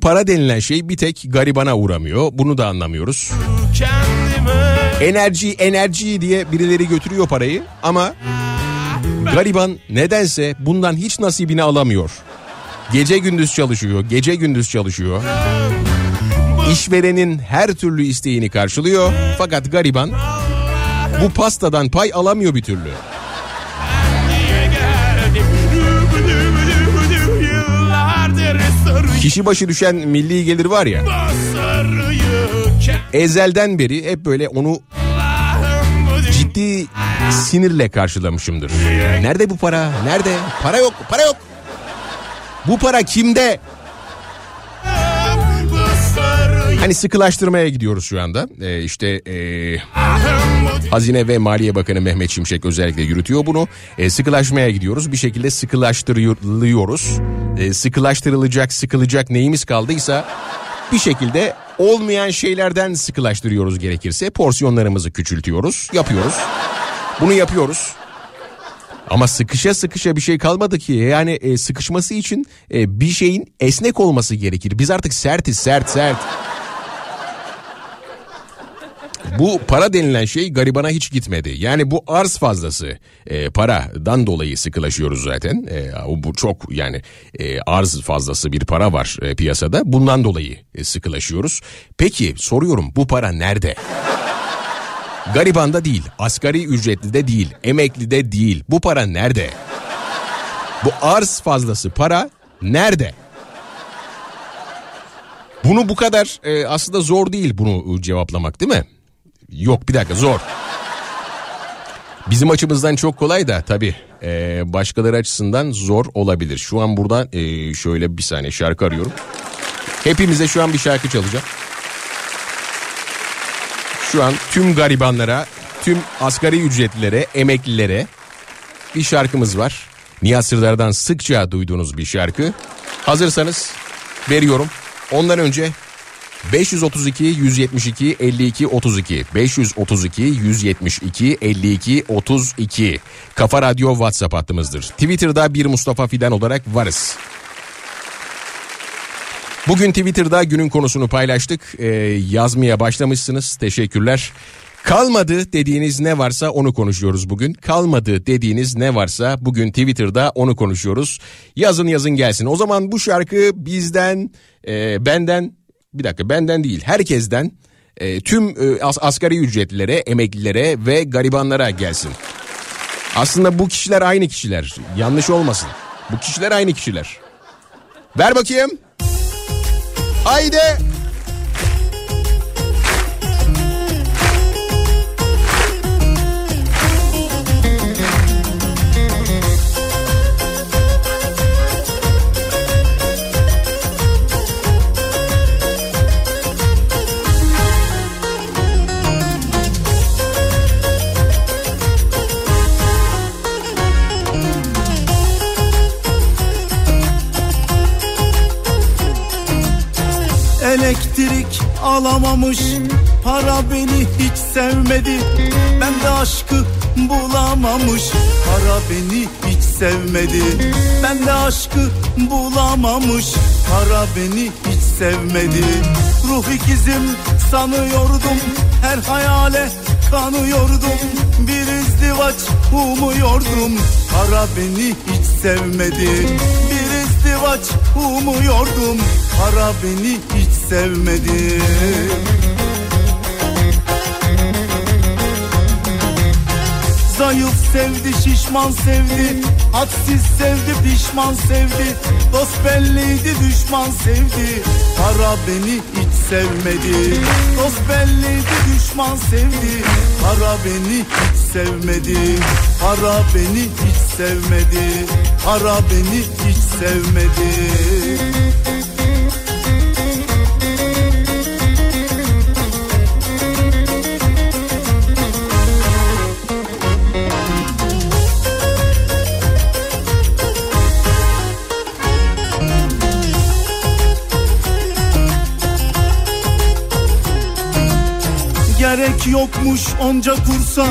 Speaker 1: Bu para denilen şey bir tek garibana uğramıyor. Bunu da anlamıyoruz.
Speaker 8: kendime
Speaker 1: Enerji enerji diye birileri götürüyor parayı ama gariban nedense bundan hiç nasibini alamıyor. Gece gündüz çalışıyor, gece gündüz çalışıyor. İşverenin her türlü isteğini karşılıyor fakat gariban bu pastadan pay alamıyor bir türlü. Kişi başı düşen milli gelir var ya ezelden beri hep böyle onu ciddi sinirle karşılamışımdır. Nerede bu para? Nerede? Para yok, para yok. Bu para kimde? Hani sıkılaştırmaya gidiyoruz şu anda. Ee, işte ee, Hazine ve Maliye Bakanı Mehmet Şimşek özellikle yürütüyor bunu. Ee, sıkılaşmaya gidiyoruz. Bir şekilde sıkılaştırılıyoruz. Ee, sıkılaştırılacak, sıkılacak neyimiz kaldıysa bir şekilde olmayan şeylerden sıkılaştırıyoruz gerekirse. Porsiyonlarımızı küçültüyoruz, yapıyoruz. Bunu yapıyoruz. Ama sıkışa sıkışa bir şey kalmadı ki. Yani e, sıkışması için e, bir şeyin esnek olması gerekir. Biz artık sertiz, sert, sert. Bu para denilen şey garibana hiç gitmedi. Yani bu arz fazlası e, paradan dolayı sıkılaşıyoruz zaten. E, bu çok yani e, arz fazlası bir para var e, piyasada. Bundan dolayı e, sıkılaşıyoruz. Peki soruyorum bu para nerede? Garibanda değil, asgari ücretli de değil, emekli de değil. Bu para nerede? Bu arz fazlası para nerede? Bunu bu kadar e, aslında zor değil bunu cevaplamak değil mi? Yok bir dakika zor. Bizim açımızdan çok kolay da tabii e, başkaları açısından zor olabilir. Şu an buradan e, şöyle bir saniye şarkı arıyorum. Hepimize şu an bir şarkı çalacağım. Şu an tüm garibanlara, tüm asgari ücretlilere, emeklilere bir şarkımız var. Nihat Sırdar'dan sıkça duyduğunuz bir şarkı. Hazırsanız veriyorum. Ondan önce 532 172 52 32 532 172 52 32 Kafa Radyo WhatsApp hattımızdır. Twitter'da bir Mustafa Fidan olarak varız. Bugün Twitter'da günün konusunu paylaştık. Ee, yazmaya başlamışsınız. Teşekkürler. Kalmadı dediğiniz ne varsa onu konuşuyoruz bugün. Kalmadı dediğiniz ne varsa bugün Twitter'da onu konuşuyoruz. Yazın yazın gelsin. O zaman bu şarkı bizden, e, benden, bir dakika benden değil herkesten e, tüm e, as- asgari ücretlilere, emeklilere ve garibanlara gelsin. Aslında bu kişiler aynı kişiler. Yanlış olmasın. Bu kişiler aynı kişiler. Ver bakayım. Haydi.
Speaker 9: Elektrik alamamış Para beni hiç sevmedi. Ben de aşkı bulamamış Para beni hiç sevmedi. Ben de aşkı bulamamış Para beni hiç sevmedi. Ruh ikizim sanıyordum Her hayale kanıyordum. Bir izdivaç umuyordum Para beni hiç sevmedi. Bir izdivaç umuyordum Para beni hiç sevmedi. Zayıf sevdi şişman sevdi Hadsiz sevdi pişman sevdi Dost belliydi düşman sevdi. Para beni hiç sevmedi. Dost belliydi düşman sevdi. Para beni hiç sevmedi. Para beni hiç sevmedi. Para beni hiç sevmedi Gerek yokmuş onca kursa.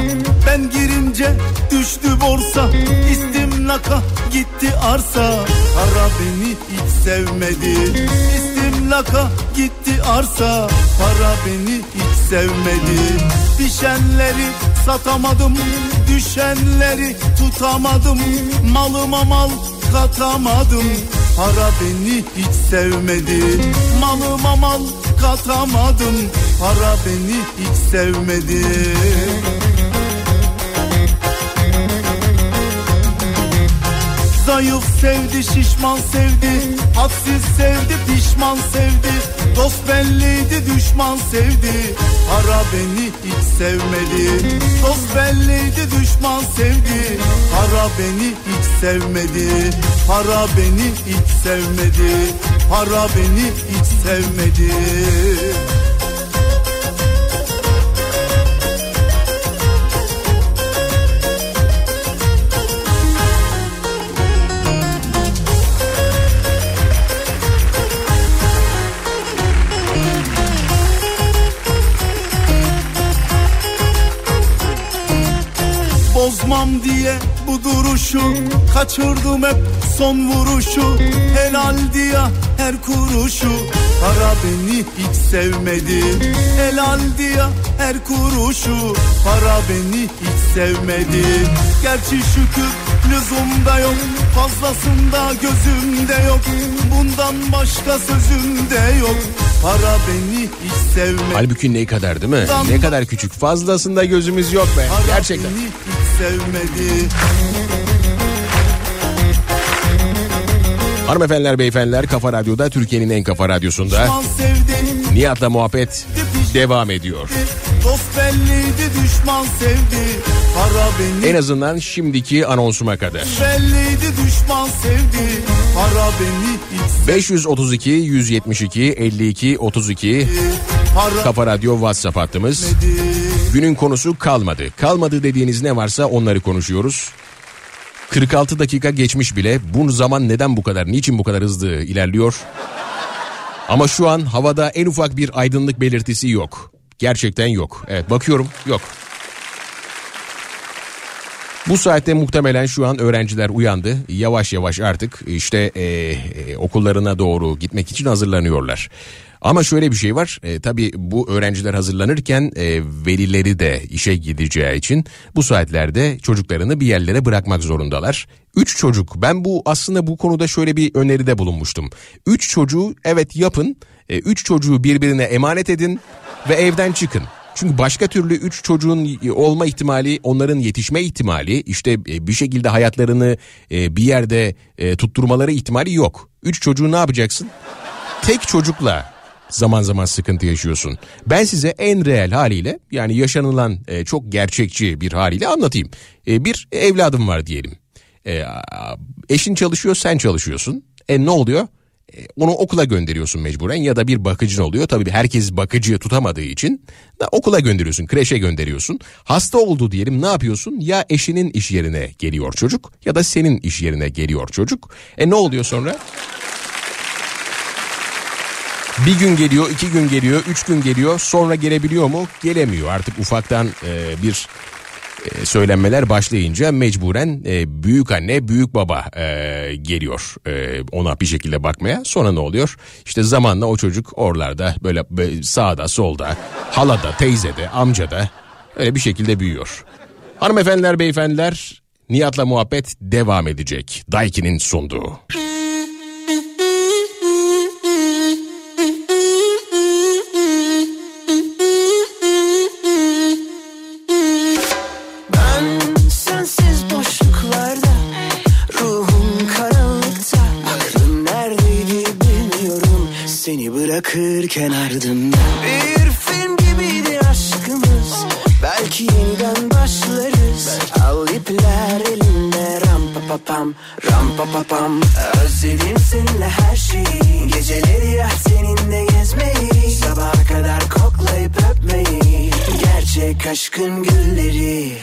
Speaker 9: Ben girince düştü borsa. İstimlaka gitti arsa. Para beni hiç sevmedi. İstimlaka gitti arsa. Para beni hiç sevmedi. Pişenleri satamadım Düşenleri tutamadım. Malıma mal katamadım. Para beni hiç sevmedi. Malıma mal katamadım. Para beni hiç sevmedi Zayıf sevdi şişman sevdi. Hadsiz sevdi pişman sevdi. Dost belliydi düşman sevdi. Para beni hiç sevmedi. Dost belliydi düşman sevdi. Para beni hiç sevmedi. Para beni hiç sevmedi. Para beni hiç sevmedi. Bozmam diye bu duruşu Kaçırdım hep son vuruşu. Helal diye her kuruşu. Para beni hiç sevmedi. Helal diye her kuruşu. Para beni hiç sevmedi. Gerçi şükür lüzumda yok. Fazlasında gözümde yok. Bundan başka sözümde yok. Para beni hiç sevmedi.
Speaker 1: Halbuki ne kadar değil mi? Ne kadar küçük. Fazlasında gözümüz yok be.
Speaker 9: Para
Speaker 1: Gerçekten.
Speaker 9: Sevmedi
Speaker 1: Hanımefendiler beyefendiler Kafa Radyo'da Türkiye'nin en kafa radyosunda Nihat'la muhabbet devam ediyor.
Speaker 9: Dost belliydi düşman sevdi Para beni
Speaker 1: En azından şimdiki anonsuma kadar.
Speaker 9: belliydi düşman sevdi Para beni hiç
Speaker 1: 532 172 52 32
Speaker 9: Para
Speaker 1: Kafa Radyo WhatsApp hattımız.
Speaker 9: sevmedi
Speaker 1: Günün konusu kalmadı. Kalmadı dediğiniz ne varsa onları konuşuyoruz. 46 dakika geçmiş bile. Bu zaman neden bu kadar, niçin bu kadar hızlı ilerliyor? Ama şu an havada en ufak bir aydınlık belirtisi yok. Gerçekten yok. Evet bakıyorum yok. Bu saatte muhtemelen şu an öğrenciler uyandı. Yavaş yavaş artık işte e, e, okullarına doğru gitmek için hazırlanıyorlar. Ama şöyle bir şey var. E, tabii bu öğrenciler hazırlanırken e, velileri de işe gideceği için bu saatlerde çocuklarını bir yerlere bırakmak zorundalar. Üç çocuk. Ben bu aslında bu konuda şöyle bir öneride bulunmuştum. Üç çocuğu evet yapın. E, üç çocuğu birbirine emanet edin ve evden çıkın. Çünkü başka türlü üç çocuğun olma ihtimali, onların yetişme ihtimali, işte e, bir şekilde hayatlarını e, bir yerde e, tutturmaları ihtimali yok. Üç çocuğu ne yapacaksın? Tek çocukla zaman zaman sıkıntı yaşıyorsun. Ben size en reel haliyle yani yaşanılan e, çok gerçekçi bir haliyle anlatayım. E, bir evladım var diyelim. E, eşin çalışıyor sen çalışıyorsun. E ne oluyor? E, Onu okula gönderiyorsun mecburen ya da bir bakıcın oluyor. Tabii herkes bakıcıyı tutamadığı için da okula gönderiyorsun, kreşe gönderiyorsun. Hasta oldu diyelim ne yapıyorsun? Ya eşinin iş yerine geliyor çocuk ya da senin iş yerine geliyor çocuk. E ne oluyor sonra? Bir gün geliyor, iki gün geliyor, üç gün geliyor. Sonra gelebiliyor mu? Gelemiyor. Artık ufaktan e, bir e, söylenmeler başlayınca mecburen e, büyük anne, büyük baba e, geliyor e, ona bir şekilde bakmaya. Sonra ne oluyor? İşte zamanla o çocuk oralarda böyle, sağda, solda, halada, teyzede, amcada öyle bir şekilde büyüyor. Hanımefendiler, beyefendiler, Nihat'la muhabbet devam edecek. Daiki'nin sunduğu.
Speaker 10: Bırakırken ardımda. Bir film gibiydi aşkımız. Belki yeniden başlarız. Al ipler elimde Ram pa pa pam Ram pa pa pam Özledim seninle her şeyi. Geceleri ya seninle gezmeyi. Sabaha kadar koklayıp öpmeyi Gerçek aşkın gülleri.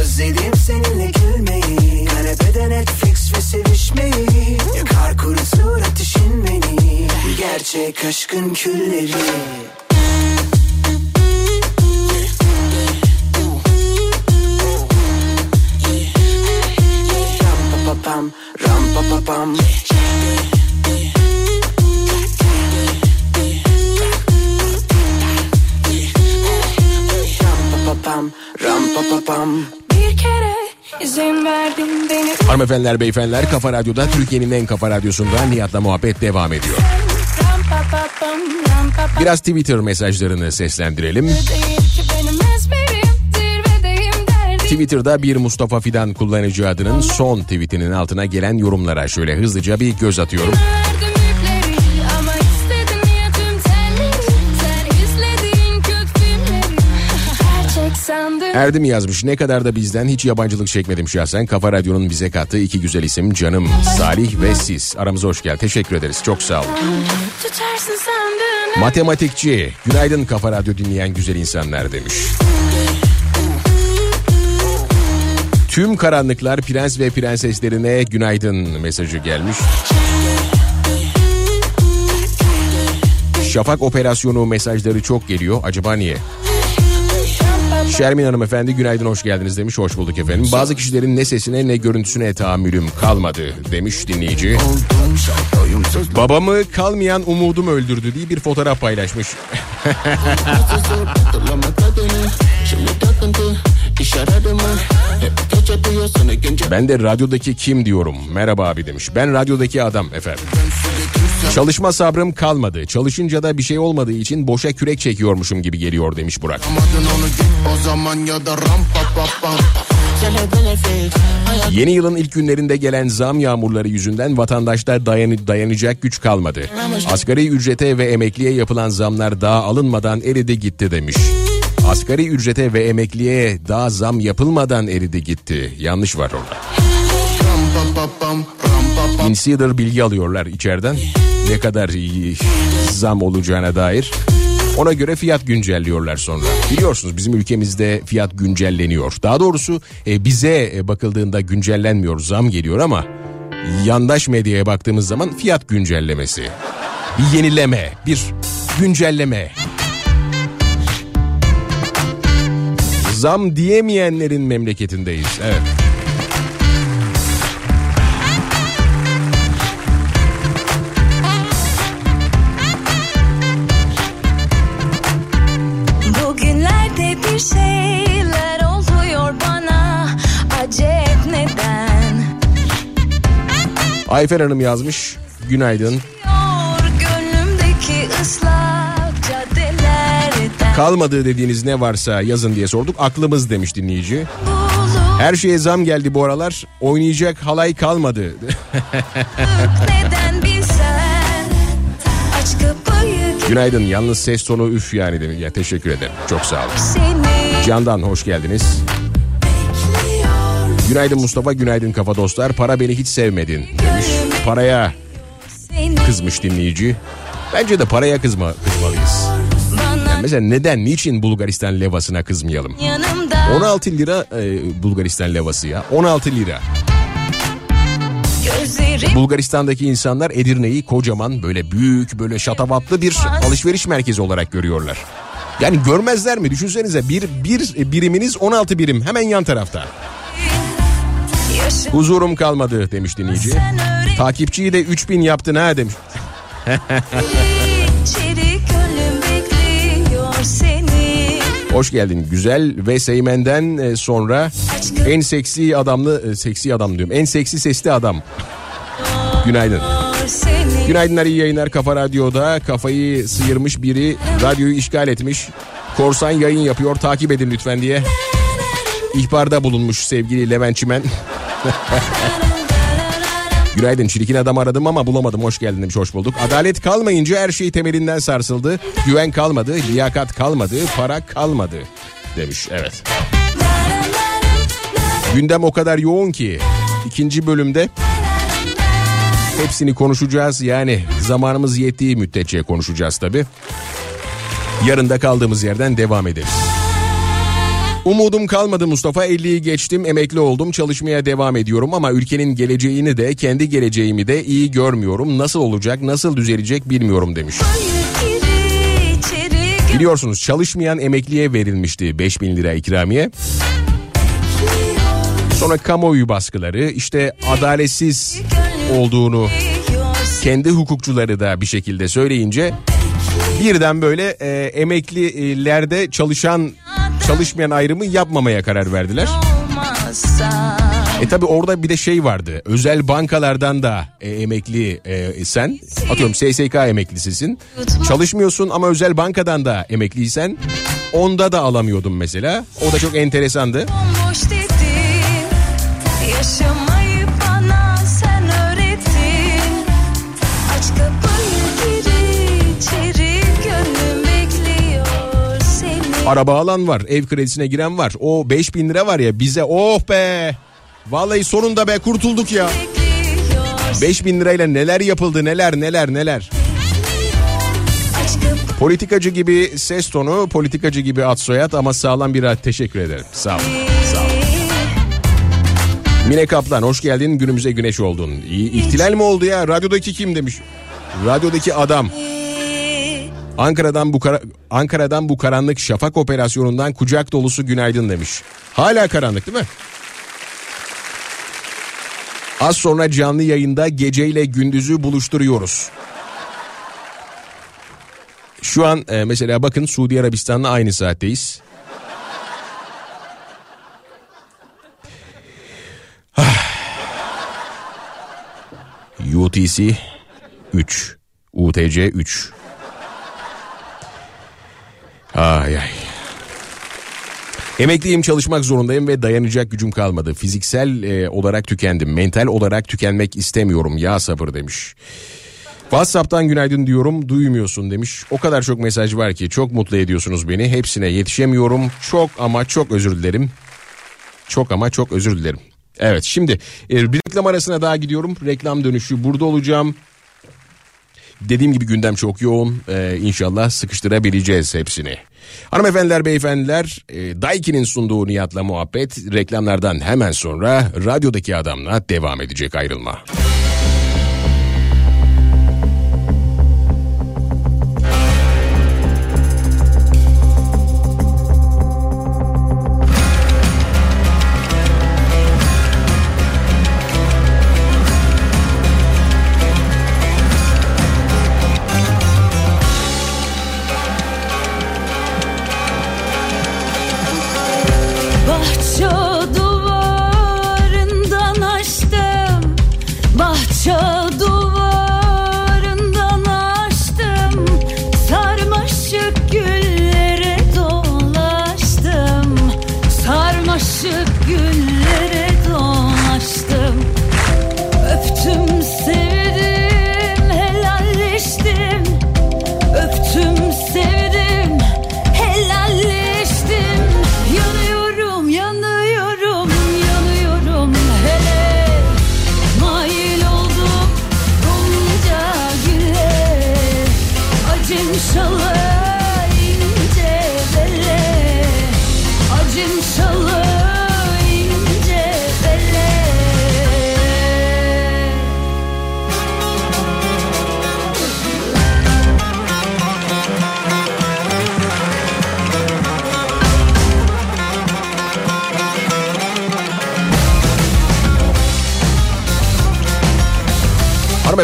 Speaker 10: Özledim seninle gülmeyi. Kanepede Netflix ve sevişmeyi. Yakar kurutur ateşin beni. Gerçek aşkın külleri. Ram pa pa pam, ram pa pa pam. Ram pam, ram pa pa pam.
Speaker 5: Bir kere izin verdin beni
Speaker 1: Hanımefendiler, beyefendiler Kafa Radyo'da Türkiye'nin en kafa radyosunda Nihat'la muhabbet devam ediyor.
Speaker 5: Ram pa pa pam, ram pa pa
Speaker 1: Biraz Twitter mesajlarını seslendirelim. Twitter'da bir Mustafa Fidan kullanıcı adının son tweetinin altına gelen yorumlara şöyle hızlıca bir göz atıyorum. Erdim yazmış ne kadar da bizden hiç yabancılık çekmedim şahsen. Kafa Radyo'nun bize kattığı iki güzel isim canım Salih ve siz. Aramıza hoş gel. Teşekkür ederiz. Çok sağ olun. Matematikçi. Günaydın Kafa Radyo dinleyen güzel insanlar demiş. Tüm karanlıklar prens ve prenseslerine günaydın mesajı gelmiş. Şafak operasyonu mesajları çok geliyor. Acaba niye? Şermin hanımefendi günaydın hoş geldiniz demiş. Hoş bulduk efendim. Bazı kişilerin ne sesine ne görüntüsüne tahammülüm kalmadı demiş dinleyici. Babamı kalmayan umudum öldürdü diye bir fotoğraf paylaşmış. ben de radyodaki kim diyorum. Merhaba abi demiş. Ben radyodaki adam efendim. Çalışma sabrım kalmadı. Çalışınca da bir şey olmadığı için boşa kürek çekiyormuşum gibi geliyor demiş Burak. Yeni yılın ilk günlerinde gelen zam yağmurları yüzünden vatandaşta dayanı, dayanacak güç kalmadı. Asgari ücrete ve emekliye yapılan zamlar daha alınmadan eridi gitti demiş. Asgari ücrete ve emekliye daha zam yapılmadan eridi gitti. Yanlış var orada. Insider bilgi alıyorlar içeriden. Ne kadar zam olacağına dair. Ona göre fiyat güncelliyorlar sonra. Biliyorsunuz bizim ülkemizde fiyat güncelleniyor. Daha doğrusu e, bize e, bakıldığında güncellenmiyor, zam geliyor ama yandaş medyaya baktığımız zaman fiyat güncellemesi. Bir yenileme, bir güncelleme. Zam diyemeyenlerin memleketindeyiz. Evet. Ayfer Hanım yazmış. Günaydın. Kalmadığı dediğiniz ne varsa yazın diye sorduk. Aklımız demiş dinleyici. Her şeye zam geldi bu aralar. Oynayacak halay kalmadı. Günaydın. Yalnız ses tonu üf yani demiş. Ya teşekkür ederim. Çok sağ olun. Candan hoş geldiniz. Günaydın Mustafa, günaydın kafa dostlar. Para beni hiç sevmedin demiş. Paraya kızmış dinleyici. Bence de paraya kızma, kızmalıyız. Yani mesela neden, niçin Bulgaristan levasına kızmayalım?
Speaker 5: yanımda
Speaker 1: 16 lira e, Bulgaristan levası ya. 16 lira. Bulgaristan'daki insanlar Edirne'yi kocaman böyle büyük böyle şatafatlı bir alışveriş merkezi olarak görüyorlar. Yani görmezler mi? Düşünsenize bir, bir biriminiz 16 birim hemen yan tarafta. Huzurum kalmadı demiş dinleyici. Takipçiyi de 3000 yaptın ha demiş. Hoş geldin. Güzel ve Seymen'den e, sonra en seksi adamlı, e, seksi adam diyorum. En seksi sesli adam. Günaydın. Günaydınlar iyi yayınlar Kafa Radyo'da. Kafayı sıyırmış biri radyoyu işgal etmiş. Korsan yayın yapıyor takip edin lütfen diye. İhbarda bulunmuş sevgili Levent Çimen. Günaydın çirkin adam aradım ama bulamadım hoş geldin demiş hoş bulduk. Adalet kalmayınca her şey temelinden sarsıldı. Güven kalmadı, liyakat kalmadı, para kalmadı demiş evet. Gündem o kadar yoğun ki ikinci bölümde hepsini konuşacağız. Yani zamanımız yettiği müddetçe konuşacağız tabi. Yarın da kaldığımız yerden devam ederiz. Umudum kalmadı Mustafa 50'yi geçtim emekli oldum çalışmaya devam ediyorum ama ülkenin geleceğini de kendi geleceğimi de iyi görmüyorum. Nasıl olacak nasıl düzelecek bilmiyorum demiş. Biliyorsunuz çalışmayan emekliye verilmişti 5000 lira ikramiye. Sonra kamuoyu baskıları işte adaletsiz olduğunu kendi hukukçuları da bir şekilde söyleyince birden böyle e, emeklilerde çalışan çalışmayan ayrımı yapmamaya karar verdiler. E tabi orada bir de şey vardı. Özel bankalardan da e, emekli e, sen atıyorum SSK emeklisisin. Çalışmıyorsun ama özel bankadan da emekliysen onda da alamıyordum mesela. O da çok enteresandı.
Speaker 5: Boş
Speaker 1: Araba alan var, ev kredisine giren var. O 5000 lira var ya bize oh be. Vallahi sonunda be kurtulduk ya. 5000 lirayla neler yapıldı neler neler neler. Politikacı gibi ses tonu, politikacı gibi ad soyad ama sağlam bir ad. Teşekkür ederim. Sağ ol. Sağ ol. Mine Kaplan hoş geldin günümüze güneş oldun. İhtilal mi oldu ya? Radyodaki kim demiş? Radyodaki adam. Ankara'dan bu kara- Ankara'dan bu karanlık şafak operasyonundan kucak dolusu günaydın demiş. Hala karanlık değil mi? Az sonra canlı yayında geceyle gündüzü buluşturuyoruz. Şu an e, mesela bakın Suudi Arabistan'la aynı saatteyiz. UTC 3. UTC 3. Ay ay. Emekliyim çalışmak zorundayım ve dayanacak gücüm kalmadı. Fiziksel e, olarak tükendim. Mental olarak tükenmek istemiyorum. Ya sabır demiş. WhatsApp'tan günaydın diyorum duymuyorsun demiş. O kadar çok mesaj var ki çok mutlu ediyorsunuz beni. Hepsine yetişemiyorum. Çok ama çok özür dilerim. Çok ama çok özür dilerim. Evet şimdi e, bir reklam arasına daha gidiyorum. Reklam dönüşü burada olacağım. Dediğim gibi gündem çok yoğun. Ee, inşallah sıkıştırabileceğiz hepsini. Hanımefendiler, beyefendiler, e, Daiki'nin sunduğu Nihat'la muhabbet reklamlardan hemen sonra radyodaki adamla devam edecek ayrılma.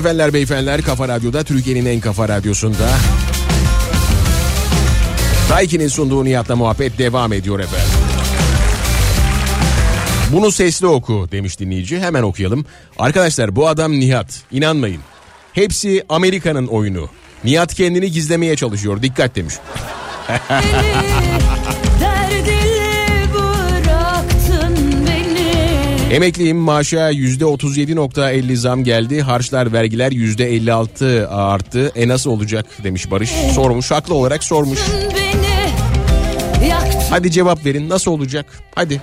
Speaker 1: Hanımefendiler, beyefendiler Kafa Radyo'da Türkiye'nin en kafa radyosunda. Daiki'nin sunduğu Nihat'la muhabbet devam ediyor efendim. Bunu sesli oku demiş dinleyici. Hemen okuyalım. Arkadaşlar bu adam Nihat. İnanmayın. Hepsi Amerika'nın oyunu. Nihat kendini gizlemeye çalışıyor. Dikkat demiş. Emekliyim maaşa %37.50 zam geldi. Harçlar vergiler %56 arttı. E nasıl olacak demiş Barış. Sormuş haklı olarak sormuş. Hadi cevap verin nasıl olacak? Hadi.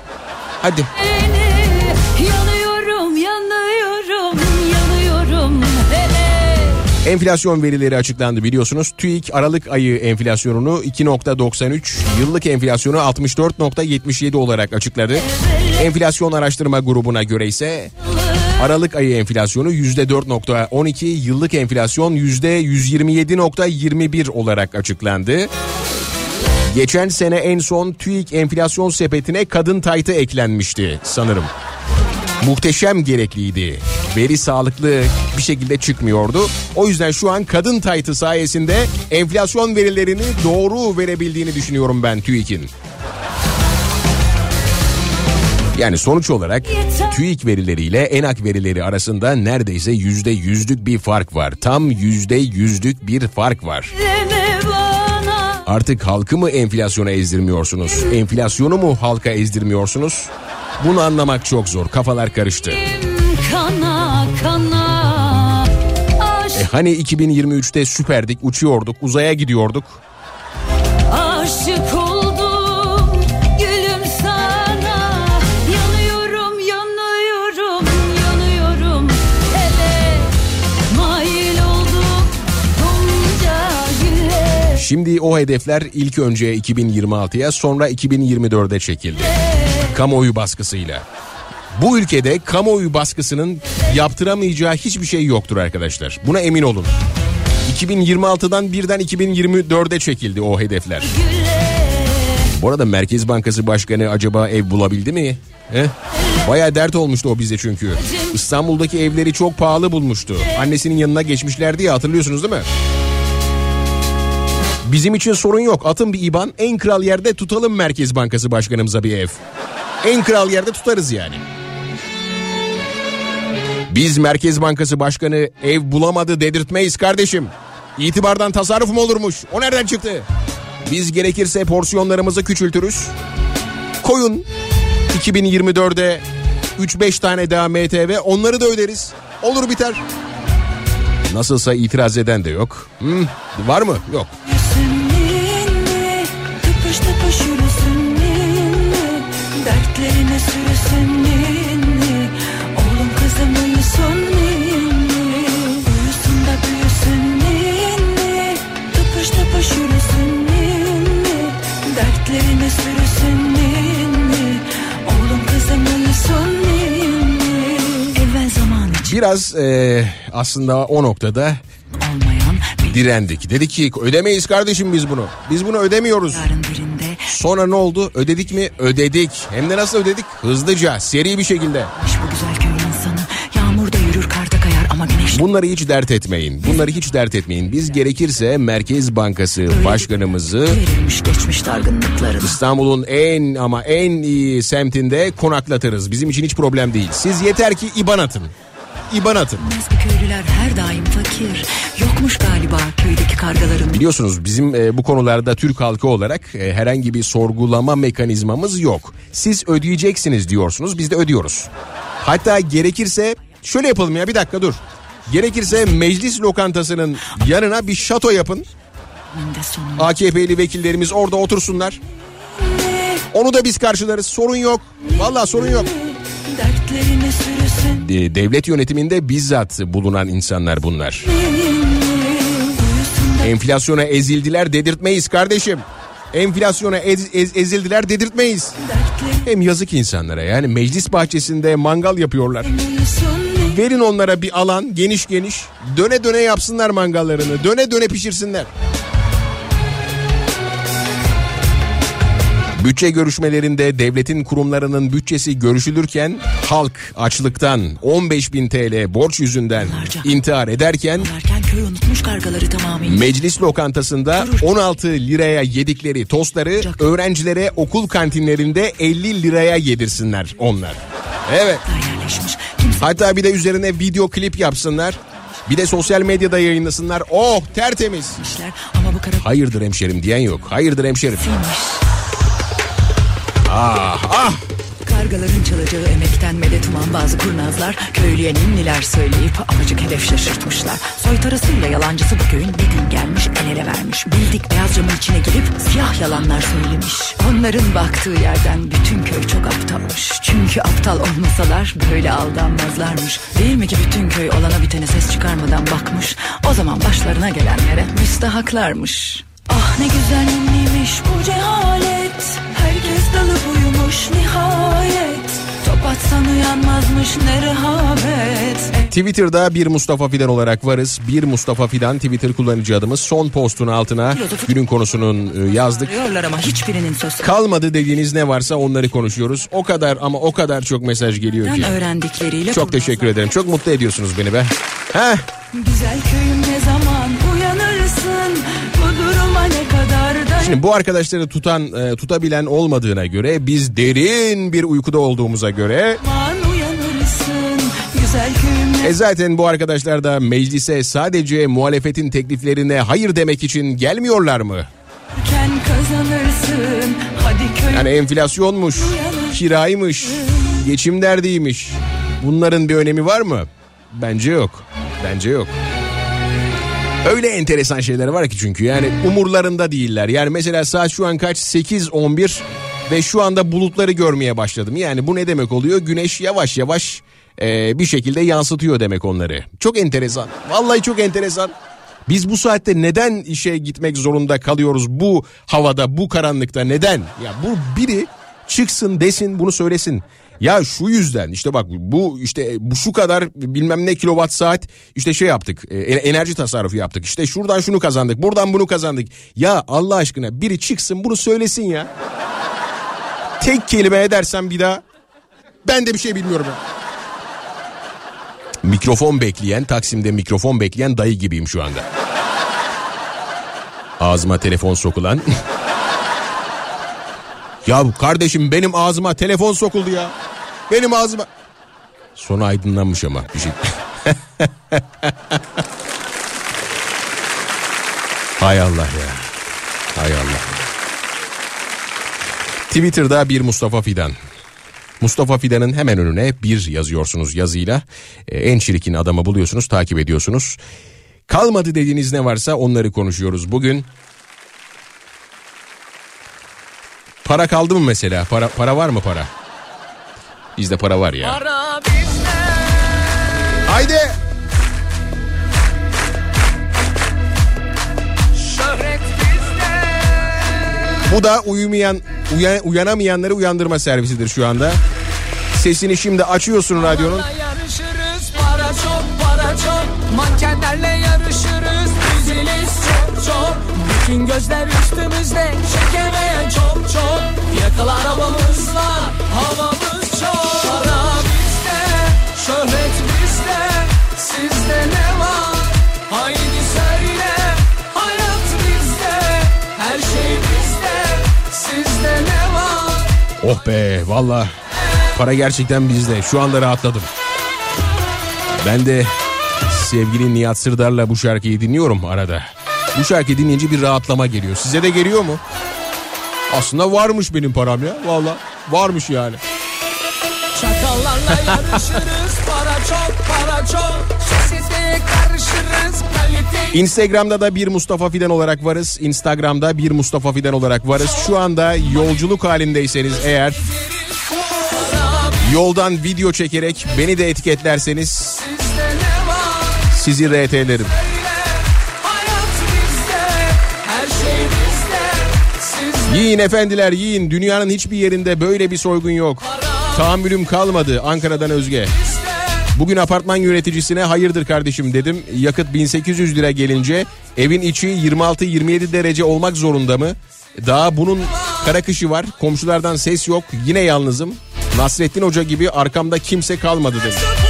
Speaker 1: Hadi.
Speaker 5: beni Yanıyorum yanıyorum yanıyorum hele
Speaker 1: Enflasyon verileri açıklandı biliyorsunuz. TÜİK Aralık ayı enflasyonunu 2.93, yıllık enflasyonu 64.77 olarak açıkladı. Enflasyon araştırma grubuna göre ise Aralık ayı enflasyonu %4.12, yıllık enflasyon %127.21 olarak açıklandı. Geçen sene en son TÜİK enflasyon sepetine kadın taytı eklenmişti sanırım. Muhteşem gerekliydi. Veri sağlıklı bir şekilde çıkmıyordu. O yüzden şu an kadın taytı sayesinde enflasyon verilerini doğru verebildiğini düşünüyorum ben TÜİK'in. Yani sonuç olarak TÜİK verileriyle ENAK verileri arasında neredeyse yüzde yüzlük bir fark var. Tam yüzde yüzlük bir fark var. Artık halkı mı enflasyona ezdirmiyorsunuz? Enflasyonu mu halka ezdirmiyorsunuz? Bunu anlamak çok zor. Kafalar karıştı.
Speaker 5: Kana kana
Speaker 1: E hani 2023'te süperdik, uçuyorduk, uzaya gidiyorduk. Şimdi o hedefler ilk önce 2026'ya sonra 2024'e çekildi. Kamuoyu baskısıyla. Bu ülkede kamuoyu baskısının yaptıramayacağı hiçbir şey yoktur arkadaşlar. Buna emin olun. 2026'dan birden 2024'e çekildi o hedefler. Bu arada Merkez Bankası Başkanı acaba ev bulabildi mi? He? Baya dert olmuştu o bize çünkü. İstanbul'daki evleri çok pahalı bulmuştu. Annesinin yanına geçmişlerdi ya hatırlıyorsunuz değil mi? Bizim için sorun yok. Atın bir IBAN en kral yerde tutalım Merkez Bankası Başkanımıza bir ev. En kral yerde tutarız yani. Biz Merkez Bankası Başkanı ev bulamadı dedirtmeyiz kardeşim. İtibardan tasarruf mu olurmuş? O nereden çıktı? Biz gerekirse porsiyonlarımızı küçültürüz. Koyun 2024'de 3-5 tane daha MTV onları da öderiz. Olur biter. Nasılsa itiraz eden de yok. Hmm, var mı? Yok.
Speaker 5: Seninle tıpış yürüsün ninni Dertlerine sürüsün ninni. Oğlum kızım uyusun ninni Uyusun da büyüsün ninni. Tıpış tıpış yürüsün ninni Dertlerine sürüsün ninni. Oğlum kızım uyusun ninni. Evvel zaman için.
Speaker 1: Biraz eee, aslında o noktada direndik. Dedik ki ödemeyiz kardeşim biz bunu. Biz bunu ödemiyoruz. Sonra ne oldu? Ödedik mi? Ödedik. Hem de nasıl ödedik? Hızlıca, seri bir şekilde.
Speaker 5: bu güzel köy insanı Yağmurda yürür karda kayar ama güneş
Speaker 1: Bunları hiç dert etmeyin. Bunları hiç dert etmeyin. Biz gerekirse Merkez Bankası Başkanımızı İstanbul'un en ama en iyi semtinde konaklatırız. Bizim için hiç problem değil. Siz yeter ki IBAN atın. IBAN atın.
Speaker 5: Köylüler her daim fakir Yokmuş galiba köydeki kargaların
Speaker 1: Biliyorsunuz bizim e, bu konularda Türk halkı olarak e, herhangi bir sorgulama mekanizmamız yok. Siz ödeyeceksiniz diyorsunuz biz de ödüyoruz. Hatta gerekirse şöyle yapalım ya bir dakika dur. Gerekirse meclis lokantasının yanına bir şato yapın. AKP'li vekillerimiz orada otursunlar. Onu da biz karşılarız. Sorun yok. Vallahi sorun yok. Devlet yönetiminde bizzat bulunan insanlar bunlar. Enflasyona ezildiler dedirtmeyiz kardeşim. Enflasyona ez- ez- ezildiler dedirtmeyiz. Hem yazık insanlara yani meclis bahçesinde mangal yapıyorlar. Verin onlara bir alan geniş geniş. Döne döne yapsınlar mangallarını. Döne döne pişirsinler. Bütçe görüşmelerinde devletin kurumlarının bütçesi görüşülürken halk açlıktan 15 bin TL borç yüzünden intihar ederken Meclis lokantasında 16 liraya yedikleri tostları öğrencilere okul kantinlerinde 50 liraya yedirsinler onlar. Evet. Hatta bir de üzerine video klip yapsınlar. Bir de sosyal medyada yayınlasınlar. Oh tertemiz. Hayırdır hemşerim diyen yok. Hayırdır hemşerim. Ah ah.
Speaker 5: Kargaların çalacağı emekten medet uman bazı kurnazlar köylüye ninniler söyleyip amacık hedef şaşırtmışlar. Soytarısıyla yalancısı bu köyün bir gün gelmiş el ele vermiş. Bildik beyaz camın içine girip siyah yalanlar söylemiş. Onların baktığı yerden bütün köy çok aptalmış. Çünkü aptal olmasalar böyle aldanmazlarmış. Değil mi ki bütün köy olana bitene ses çıkarmadan bakmış. O zaman başlarına gelenlere müstahaklarmış. Ah ne güzel bu cehalet Herkes dalıp uyumuş nihayet Top atsan uyanmazmış ne rehavet
Speaker 1: Twitter'da bir Mustafa Fidan olarak varız. Bir Mustafa Fidan Twitter kullanıcı adımız. Son postun altına günün konusunun e, yazdık.
Speaker 5: Arıyorlar ama hiçbirinin söz
Speaker 1: Kalmadı dediğiniz ne varsa onları konuşuyoruz. O kadar ama o kadar çok mesaj geliyor ki.
Speaker 5: öğrendikleriyle
Speaker 1: Çok teşekkür ederim. Çok mutlu ediyorsunuz beni be. Heh.
Speaker 5: Güzel köyüm ne zaman
Speaker 1: Şimdi bu arkadaşları tutan, e, tutabilen olmadığına göre biz derin bir uykuda olduğumuza göre e zaten bu arkadaşlar da meclise sadece muhalefetin tekliflerine hayır demek için gelmiyorlar mı? Yani enflasyonmuş, kiraymış, geçim derdiymiş. Bunların bir önemi var mı? Bence yok. Bence yok. Öyle enteresan şeyler var ki çünkü yani umurlarında değiller. Yani mesela saat şu an kaç? 8.11 ve şu anda bulutları görmeye başladım. Yani bu ne demek oluyor? Güneş yavaş yavaş e, bir şekilde yansıtıyor demek onları. Çok enteresan. Vallahi çok enteresan. Biz bu saatte neden işe gitmek zorunda kalıyoruz bu havada, bu karanlıkta neden? Ya bu biri çıksın desin bunu söylesin. Ya şu yüzden işte bak bu işte bu şu kadar bilmem ne kilowatt saat işte şey yaptık e, enerji tasarrufu yaptık işte şuradan şunu kazandık buradan bunu kazandık. Ya Allah aşkına biri çıksın bunu söylesin ya. Tek kelime edersen bir daha ben de bir şey bilmiyorum. ya. Mikrofon bekleyen Taksim'de mikrofon bekleyen dayı gibiyim şu anda. Ağzıma telefon sokulan. Ya kardeşim benim ağzıma telefon sokuldu ya. Benim ağzıma. Sonra aydınlanmış ama bir şey. Hay Allah ya. Hay Allah. Twitter'da bir Mustafa Fidan. Mustafa Fidan'ın hemen önüne bir yazıyorsunuz yazıyla. Ee, en çirkin adamı buluyorsunuz, takip ediyorsunuz. Kalmadı dediğiniz ne varsa onları konuşuyoruz bugün. Para kaldı mı mesela? Para para var mı para? Bizde para var ya.
Speaker 8: Para bizde.
Speaker 1: Haydi. Bu da uyumayan uyan- uyanamayanları uyandırma servisidir şu anda. Sesini şimdi açıyorsun radyonun.
Speaker 8: Yarışırız para çok para çok Mankenlerle yarışırız Diziliz çok çok Bütün gözler üstümüzde çok çok Yakalı arabamız var Havamız çok Para bizde Şöhret bizde Sizde ne var Haydi söyle Hayat bizde Her şey bizde Sizde ne var
Speaker 1: Oh be valla para gerçekten bizde. Şu anda rahatladım. Ben de sevgili Nihat Sırdar'la bu şarkıyı dinliyorum arada. Bu şarkıyı dinleyince bir rahatlama geliyor. Size de geliyor mu? Aslında varmış benim param ya. Valla varmış yani.
Speaker 8: Çakallarla yarışırız Para çok para çok Sosyeteye karışırız Kalite
Speaker 1: Instagram'da da bir Mustafa Fidan olarak varız. Instagram'da bir Mustafa Fidan olarak varız. Şu anda yolculuk halindeyseniz eğer yoldan video çekerek beni de etiketlerseniz sizi RT'lerim. Yiyin efendiler yiyin. Dünyanın hiçbir yerinde böyle bir soygun yok. Tahammülüm kalmadı Ankara'dan Özge. Bugün apartman yöneticisine hayırdır kardeşim dedim. Yakıt 1800 lira gelince evin içi 26-27 derece olmak zorunda mı? Daha bunun kara kışı var. Komşulardan ses yok. Yine yalnızım. Nasrettin Hoca gibi arkamda kimse kalmadı demiş.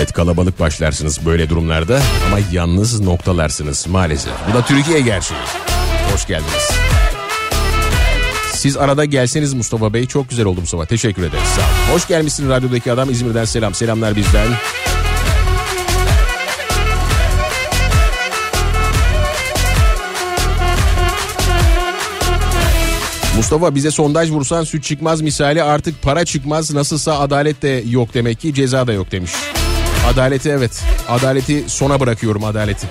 Speaker 1: Evet kalabalık başlarsınız böyle durumlarda ama yalnız noktalarsınız maalesef. Bu da Türkiye gerçeği. Hoş geldiniz. Siz arada gelseniz Mustafa Bey çok güzel oldu Mustafa. Teşekkür ederiz. Sağ olun. Hoş gelmişsin radyodaki adam İzmir'den selam. Selamlar bizden. Mustafa bize sondaj vursan süt çıkmaz misali artık para çıkmaz nasılsa adalet de yok demek ki ceza da yok demiş. Adaleti evet adaleti sona bırakıyorum adaleti.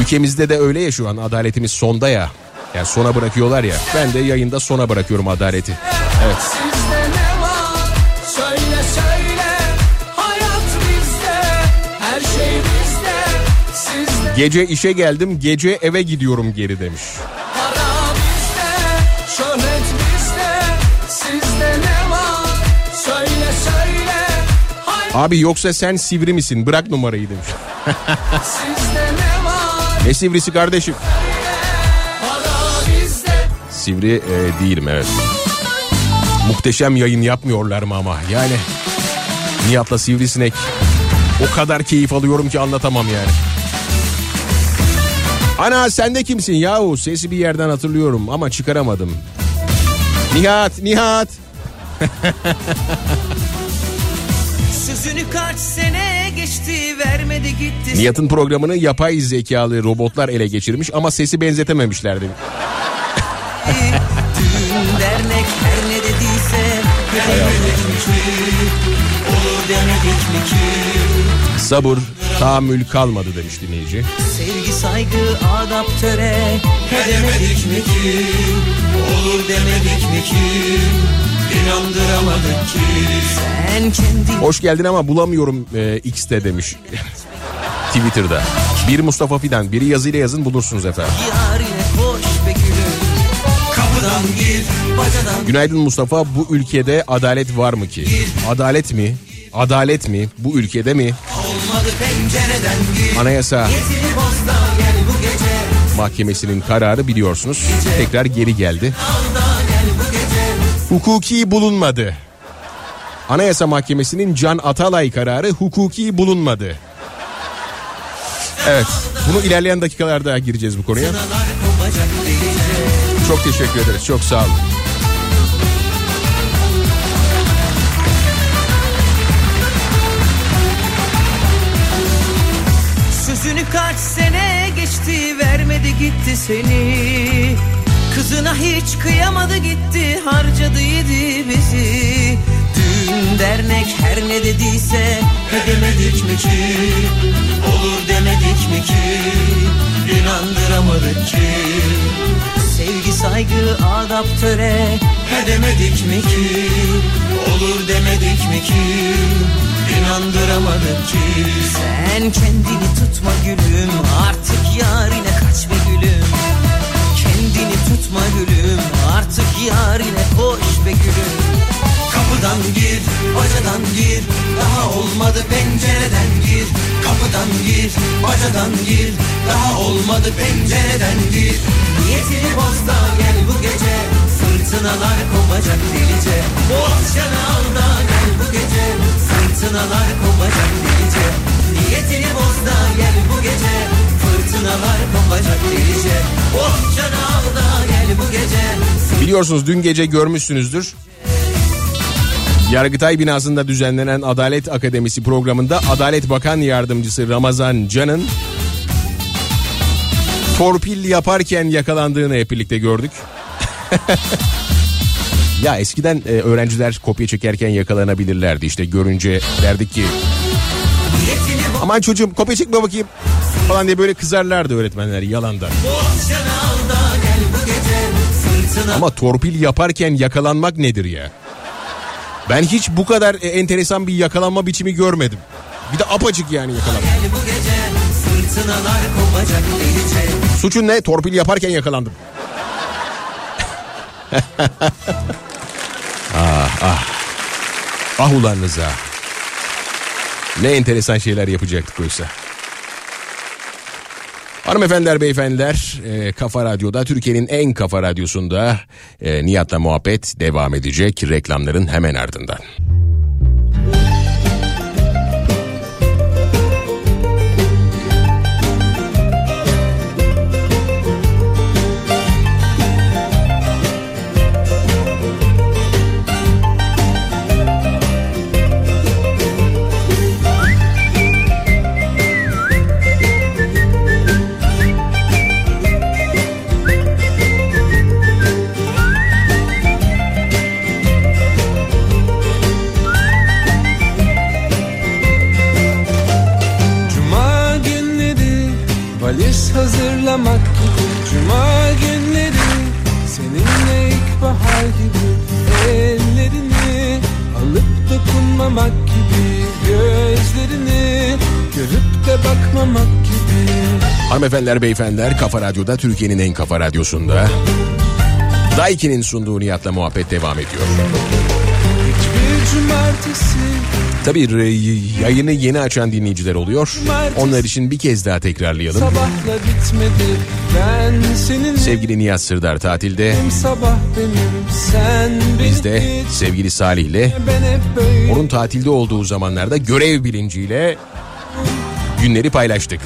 Speaker 1: Ülkemizde de öyle ya şu an adaletimiz sonda ya. Yani sona bırakıyorlar ya. Ben de yayında sona bırakıyorum adaleti. Evet.
Speaker 8: Söyle söyle bizde şey bizde
Speaker 1: Gece işe geldim gece eve gidiyorum geri demiş. Abi yoksa sen sivri misin bırak numarayı demiş.
Speaker 8: ne
Speaker 1: sivrisi kardeşim? Sivri e, değilim evet. Muhteşem yayın yapmıyorlar mı ama yani. Nihat'la Sivrisinek o kadar keyif alıyorum ki anlatamam yani. Ana sen de kimsin yahu? Sesi bir yerden hatırlıyorum ama çıkaramadım. Nihat, Nihat.
Speaker 7: Sözünü kaç sene geçti vermedi gitti.
Speaker 1: Nihat'ın programını yapay zekalı robotlar ele geçirmiş ama sesi benzetememişlerdi.
Speaker 7: Düğün dernek her ne dediyse Demedik ki. Olur demedik mi ki?
Speaker 1: Sabır, tahammül kalmadı demiş dinleyici.
Speaker 7: Sevgi saygı adap töre. Demedik mi ki? Olur demedik mi ki İnandıramadık ki Sen kendin
Speaker 1: Hoş geldin ama bulamıyorum e, X'te demiş. Twitter'da. Bir Mustafa Fidan, biri yazıyla yazın bulursunuz efendim. Günaydın Mustafa, bu ülkede adalet var mı ki? Adalet mi? Adalet mi? Bu ülkede mi? Anayasa Mahkemesi'nin kararı biliyorsunuz. Tekrar geri geldi.
Speaker 7: Al
Speaker 1: Hukuki bulunmadı. Anayasa Mahkemesi'nin Can Atalay kararı hukuki bulunmadı. Evet, bunu ilerleyen dakikalarda gireceğiz bu konuya. Çok teşekkür ederiz, çok sağ olun.
Speaker 7: Sözünü kaç sene geçti vermedi gitti seni Kızına hiç kıyamadı gitti harcadı yedi bizi. Düğün dernek her ne dediyse Edemedik mi ki? Olur demedik mi ki? İnandıramadık ki. Sevgi saygı adap töre Edemedik mi ki? Olur demedik mi ki? İnandıramadık ki. Sen kendini tutma gülüm Artık yarine kaç be gülüm Tutma gülüm Artık yarine koş be gülüm. Kapıdan gir, bacadan gir Daha olmadı pencereden gir. Kapıdan gir, bacadan gir Daha olmadı pencereden gir. Niyetini boz da gel bu gece Fırtınalar kopacak delice. Boğazcanı al da gel bu gece. Fırtınalar kopacak delice. Niyetini boz da gel bu gece. Fırtınalar kopacak delice. Boğazcanı al da gel bu gece.
Speaker 1: Biliyorsunuz dün gece görmüşsünüzdür. Yargıtay binasında düzenlenen Adalet Akademisi programında Adalet Bakan Yardımcısı Ramazan Can'ın torpil yaparken yakalandığını hep birlikte gördük. Ya eskiden e, öğrenciler kopya çekerken yakalanabilirlerdi işte görünce derdik ki aman çocuğum kopya çekme bakayım falan diye böyle kızarlardı öğretmenler yalandan. Ama torpil yaparken yakalanmak nedir ya? Ben hiç bu kadar e, enteresan bir yakalanma biçimi görmedim. Bir de apacık yani yakalanma. Suçun ne? Torpil yaparken yakalandım. ah ah. Ah ulan Rıza. Ne enteresan şeyler yapacaktık oysa. Hanımefendiler, beyefendiler, e, Kafa Radyo'da Türkiye'nin en kafa radyosunda e, Nihat'la muhabbet devam edecek reklamların hemen ardından.
Speaker 11: Görüp de bakmamak gibi
Speaker 1: Hanımefendiler, beyefendiler, Kafa Radyo'da Türkiye'nin en kafa radyosunda Daiki'nin sunduğu Nihat'la muhabbet devam ediyor. Tabii yayını yeni açan dinleyiciler oluyor. Onlar için bir kez daha tekrarlayalım.
Speaker 11: sabahla bitmedi Ben seninle
Speaker 1: Sevgili Nihat Sırdar tatilde.
Speaker 11: sabah benim sen benim
Speaker 1: Biz de sevgili
Speaker 11: hep böyle
Speaker 1: onun tatilde olduğu zamanlarda görev bilinciyle günleri paylaştık.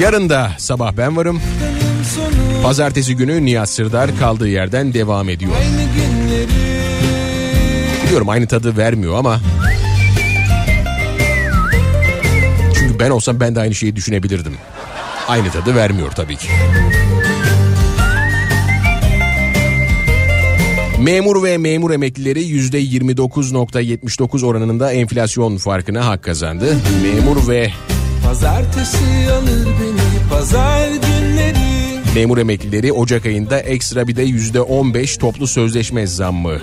Speaker 1: Yarın da sabah ben varım. Pazartesi günü Nihat Sırdar kaldığı yerden devam ediyor. Biliyorum aynı tadı vermiyor ama... Çünkü ben olsam ben de aynı şeyi düşünebilirdim. Aynı tadı vermiyor tabii ki. Memur ve memur emeklileri %29.79 oranında enflasyon farkına hak kazandı. Memur ve
Speaker 11: Pazartesi alır beni pazar günleri
Speaker 1: memur emeklileri Ocak ayında ekstra bir de %15 toplu sözleşme zammı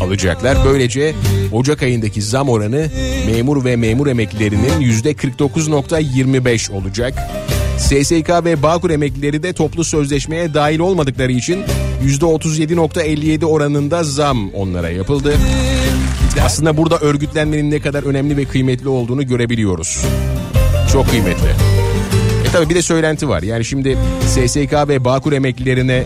Speaker 1: alacaklar. Böylece Ocak ayındaki zam oranı memur ve memur emeklilerinin %49.25 olacak. SSK ve Bağkur emeklileri de toplu sözleşmeye dahil olmadıkları için %37.57 oranında zam onlara yapıldı. Aslında burada örgütlenmenin ne kadar önemli ve kıymetli olduğunu görebiliyoruz. Çok kıymetli. E tabi bir de söylenti var. Yani şimdi SSK ve Bağkur emeklilerine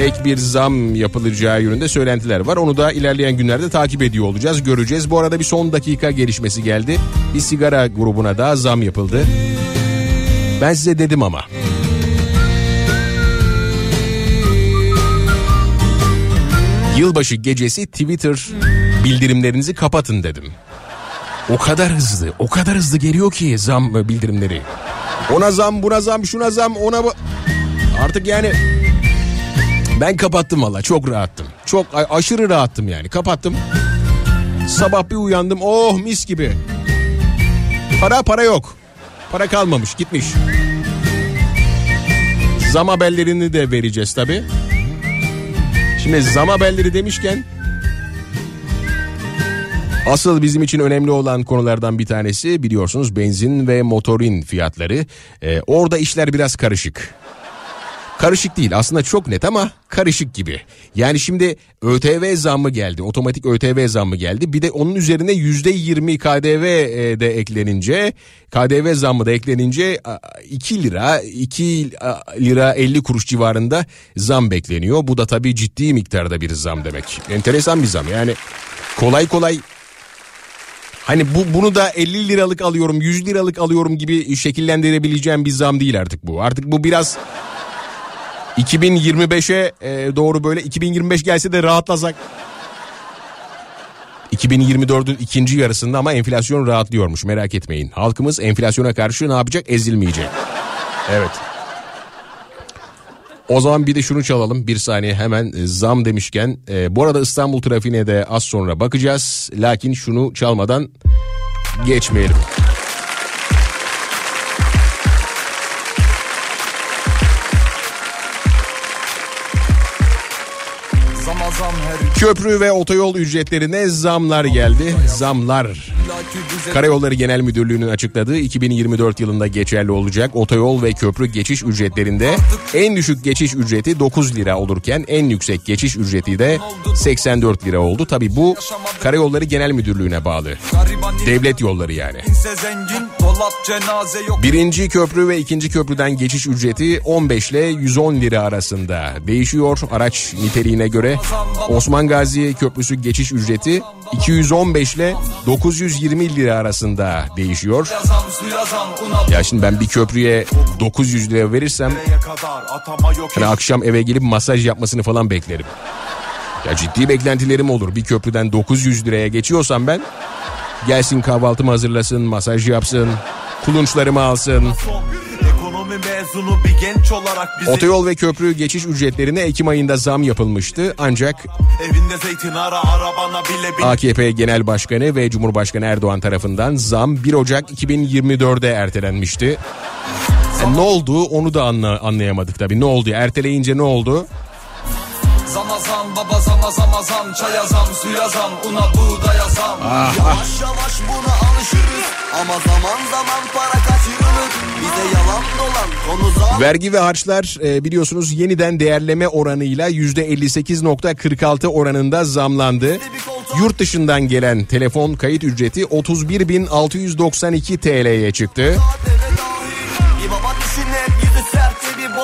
Speaker 1: ek bir zam yapılacağı yönünde söylentiler var. Onu da ilerleyen günlerde takip ediyor olacağız, göreceğiz. Bu arada bir son dakika gelişmesi geldi. Bir sigara grubuna da zam yapıldı. Ben size dedim ama. Yılbaşı gecesi Twitter bildirimlerinizi kapatın dedim. O kadar hızlı, o kadar hızlı geliyor ki zam bildirimleri. Ona zam, buna zam, şuna zam, ona bu... Artık yani ben kapattım valla çok rahattım. Çok aşırı rahattım yani kapattım. Sabah bir uyandım oh mis gibi. Para para yok. Para kalmamış gitmiş. Zam haberlerini de vereceğiz tabi. Şimdi zam haberleri demişken Asıl bizim için önemli olan konulardan bir tanesi biliyorsunuz benzin ve motorin fiyatları. Ee, orada işler biraz karışık. Karışık değil aslında çok net ama karışık gibi. Yani şimdi ÖTV zammı geldi. Otomatik ÖTV zammı geldi. Bir de onun üzerine yüzde yirmi KDV e, de eklenince KDV zammı da eklenince 2 lira 2 lira 50 kuruş civarında zam bekleniyor. Bu da tabii ciddi miktarda bir zam demek. Enteresan bir zam yani kolay kolay Hani bu bunu da 50 liralık alıyorum 100 liralık alıyorum gibi şekillendirebileceğim bir zam değil artık bu. Artık bu biraz 2025'e e, doğru böyle 2025 gelse de rahatlasak. 2024'ün ikinci yarısında ama enflasyon rahatlıyormuş merak etmeyin. Halkımız enflasyona karşı ne yapacak ezilmeyecek. Evet. O zaman bir de şunu çalalım bir saniye hemen e, zam demişken. E, bu arada İstanbul trafiğine de az sonra bakacağız. Lakin şunu çalmadan geçmeyelim. Köprü ve otoyol ücretlerine zamlar geldi. Zamlar. Karayolları Genel Müdürlüğü'nün açıkladığı 2024 yılında geçerli olacak otoyol ve köprü geçiş ücretlerinde en düşük geçiş ücreti 9 lira olurken en yüksek geçiş ücreti de 84 lira oldu. Tabi bu Karayolları Genel Müdürlüğü'ne bağlı. Devlet yolları yani. Birinci köprü ve ikinci köprüden geçiş ücreti 15 ile 110 lira arasında değişiyor. Araç niteliğine göre Osman Gazi Köprüsü geçiş ücreti 215 ile 920 lira arasında değişiyor. Ya şimdi ben bir köprüye 900 lira verirsem hani akşam eve gelip masaj yapmasını falan beklerim. Ya ciddi beklentilerim olur. Bir köprüden 900 liraya geçiyorsam ben gelsin kahvaltımı hazırlasın, masaj yapsın, kulunçlarımı alsın.
Speaker 3: Ekonomi mezunu bir genç olarak bize
Speaker 1: Otoyol ve köprü geçiş ücretlerine Ekim ayında zam yapılmıştı. Ancak
Speaker 3: ara bile
Speaker 1: AKP Genel Başkanı ve Cumhurbaşkanı Erdoğan tarafından zam 1 Ocak 2024'e ertelenmişti. E, ne oldu onu da anla, anlayamadık tabii. Ne oldu? Erteleyince ne oldu?
Speaker 6: Zama zam baba zama zama zam Çaya zam suya zam una buğdaya zam
Speaker 1: Ah,
Speaker 6: Yavaş yavaş buna alışırız Ama zaman zaman para kaçırılır. Bize yalan dolan konu zam.
Speaker 1: Vergi ve harçlar e, biliyorsunuz yeniden değerleme oranıyla %58.46 oranında zamlandı. Yurt dışından gelen telefon kayıt ücreti 31.692 TL'ye çıktı.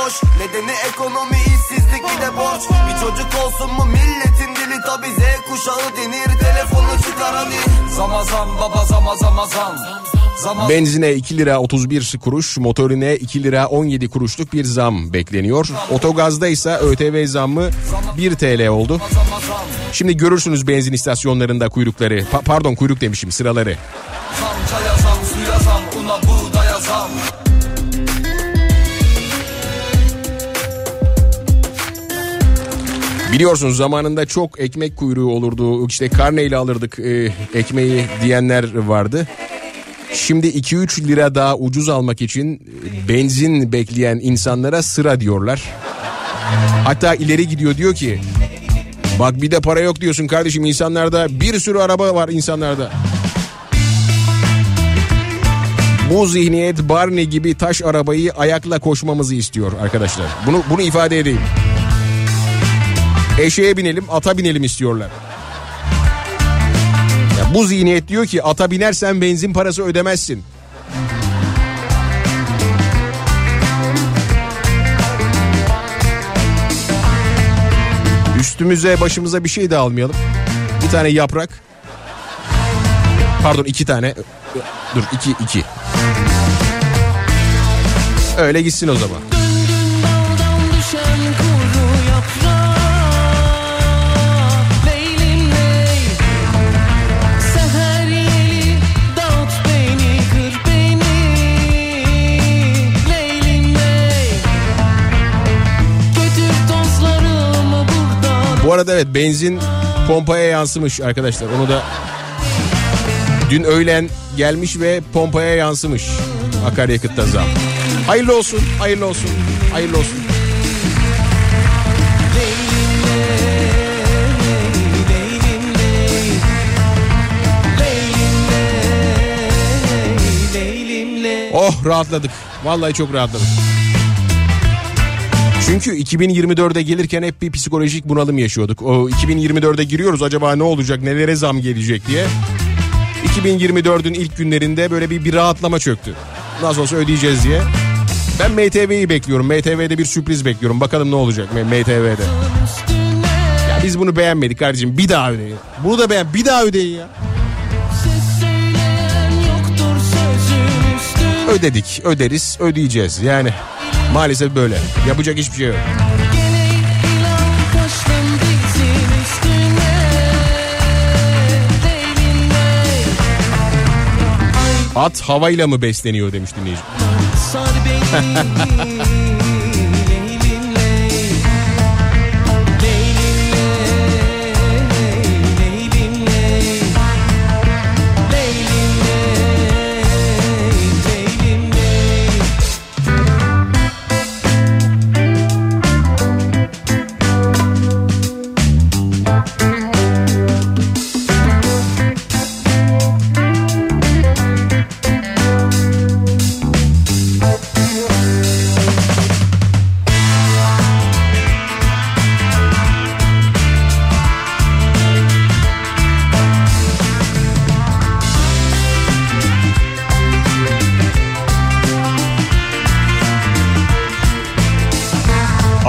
Speaker 6: Boş Nedeni ekonomi işsizlik bir de borç Bir çocuk olsun mu milletin dili tabi Z kuşağı denir Telefonu çıkar hadi Zama zam baba zama zama zam
Speaker 1: Benzine 2 lira 31 kuruş, motorine 2 lira 17 kuruşluk bir zam bekleniyor. Otogazda ise ÖTV zammı 1 TL oldu. Şimdi görürsünüz benzin istasyonlarında kuyrukları. Pa- pardon kuyruk demişim sıraları. Biliyorsunuz zamanında çok ekmek kuyruğu olurdu. İşte karneyle alırdık e, ekmeği diyenler vardı. Şimdi 2-3 lira daha ucuz almak için e, benzin bekleyen insanlara sıra diyorlar. Hatta ileri gidiyor diyor ki bak bir de para yok diyorsun kardeşim insanlarda bir sürü araba var insanlarda. Bu zihniyet Barney gibi taş arabayı ayakla koşmamızı istiyor arkadaşlar. Bunu bunu ifade edeyim. Eşeğe binelim, ata binelim istiyorlar. Ya bu zihniyet diyor ki ata binersen benzin parası ödemezsin. Üstümüze başımıza bir şey de almayalım. Bir tane yaprak. Pardon iki tane. Dur iki iki. Öyle gitsin o zaman. Bu arada evet benzin pompaya yansımış arkadaşlar. Onu da dün öğlen gelmiş ve pompaya yansımış akaryakıtta zam. Hayırlı olsun, hayırlı olsun, hayırlı olsun. Oh rahatladık. Vallahi çok rahatladık. Çünkü 2024'e gelirken hep bir psikolojik bunalım yaşıyorduk. O 2024'e giriyoruz acaba ne olacak nelere zam gelecek diye. 2024'ün ilk günlerinde böyle bir, bir rahatlama çöktü. Nasıl olsa ödeyeceğiz diye. Ben MTV'yi bekliyorum. MTV'de bir sürpriz bekliyorum. Bakalım ne olacak MTV'de. Ya biz bunu beğenmedik kardeşim. Bir daha ödeyin. Bunu da beğen. Bir daha ödeyin ya. Ödedik, öderiz, ödeyeceğiz. Yani maalesef böyle. Yapacak hiçbir şey yok. At havayla mı besleniyor demiş dinleyici.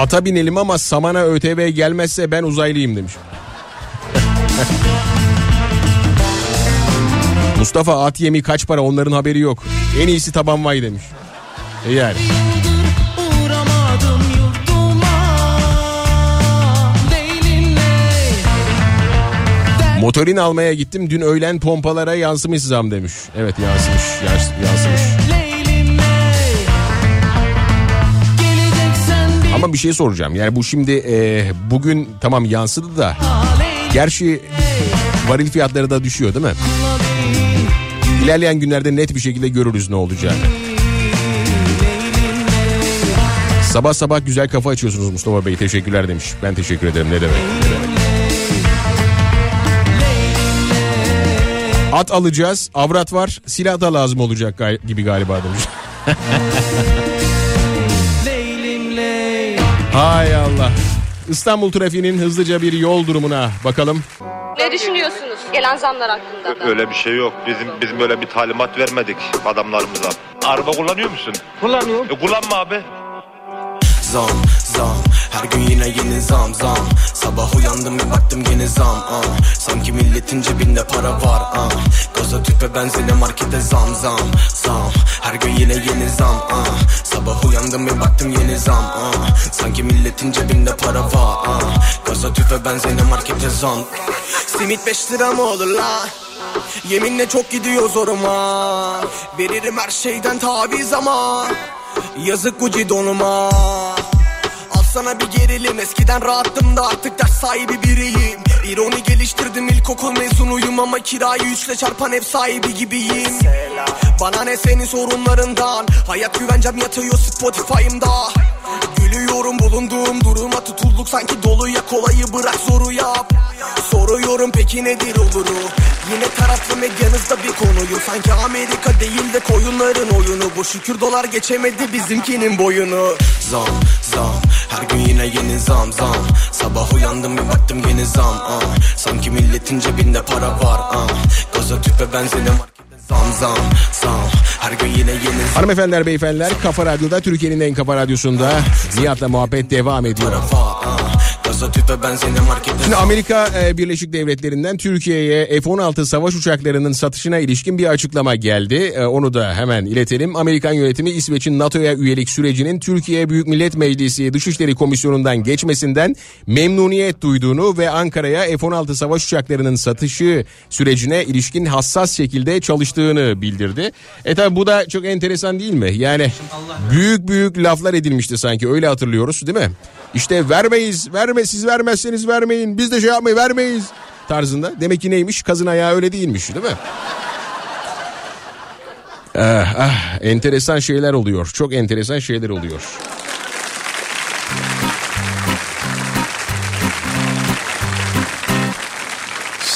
Speaker 1: Ata binelim ama samana ÖTV gelmezse ben uzaylıyım demiş. Mustafa at yemi kaç para onların haberi yok. En iyisi taban vay demiş. E yani. Motorin almaya gittim dün öğlen pompalara yansımış zam demiş. Evet yansımış yans- yansımış. Ama bir şey soracağım. Yani bu şimdi e, bugün tamam yansıdı da. Gerçi varil fiyatları da düşüyor değil mi? İlerleyen günlerde net bir şekilde görürüz ne olacağını. Sabah sabah güzel kafa açıyorsunuz Mustafa Bey. Teşekkürler demiş. Ben teşekkür ederim. Ne demek? Ne demek? At alacağız. Avrat var. Silah da lazım olacak gibi galiba demiş. Hay Allah. İstanbul trafiğinin hızlıca bir yol durumuna bakalım.
Speaker 12: Ne düşünüyorsunuz gelen zamlar hakkında?
Speaker 13: Öyle bir şey yok. Bizim bizim böyle bir talimat vermedik adamlarımıza. Araba kullanıyor musun? Kullanıyorum. E kullanma abi.
Speaker 6: Zam zam her gün yine yeni zam zam Sabah uyandım bir baktım yine zam ah. Sanki milletin cebinde para var ah. Gaza tüpe benzine markete zam zam zam Her gün yine yeni zam ah. Sabah uyandım bir baktım yeni zam ah. Sanki milletin cebinde para var ah. Gaza tüpe benzine markete zam Simit 5 lira mı olur la?
Speaker 14: Yeminle çok gidiyor zoruma Veririm her şeyden taviz ama Yazık Gucci donuma Al sana bir gerilim. Eskiden rahattım da artık ders sahibi biriyim. İroni geliştirdim ilkokul mezunuyum Ama kirayı üçle çarpan ev sahibi gibiyim. Bana ne senin sorunlarından? Hayat güvencem yatıyor Spotify'ımda. Gülüyorum bulunduğum duruma tutulduk. Sanki doluya kolayı bırak zoru yap. Soruyorum peki nedir oluru? Yine taraflı medyanızda bir konuyum. Sanki Amerika değil de koyunların oyunu. Bu şükür dolar geçemedi bizimkinin boyunu. Zam zam her gün yine yeni zam zam Sabah uyandım bir baktım yeni zam ah. Sanki milletin cebinde para var ah. Gaza benzine markette zam zam zam Her gün yine yeni
Speaker 1: Hanımefendiler beyefendiler Kafa Radyo'da Türkiye'nin en kafa radyosunda Nihat'la muhabbet devam ediyor.
Speaker 14: var Gaza tüpe benzine
Speaker 1: Şimdi Amerika e, Birleşik Devletleri'nden Türkiye'ye F-16 savaş uçaklarının satışına ilişkin bir açıklama geldi. E, Onu da hemen iletelim. Amerikan yönetimi İsveç'in NATO'ya üyelik sürecinin Türkiye Büyük Millet Meclisi Dışişleri Komisyonu'ndan geçmesinden memnuniyet duyduğunu ve Ankara'ya F-16 savaş uçaklarının satışı sürecine ilişkin hassas şekilde çalıştığını bildirdi. E tabi bu da çok enteresan değil mi? Yani büyük büyük laflar edilmişti sanki öyle hatırlıyoruz değil mi? İşte vermeyiz, verme siz vermezseniz vermeyin, biz de şey yapmayı vermeyiz tarzında. Demek ki neymiş? Kazın ayağı öyle değilmiş değil mi? Ah, ah, enteresan şeyler oluyor. Çok enteresan şeyler oluyor.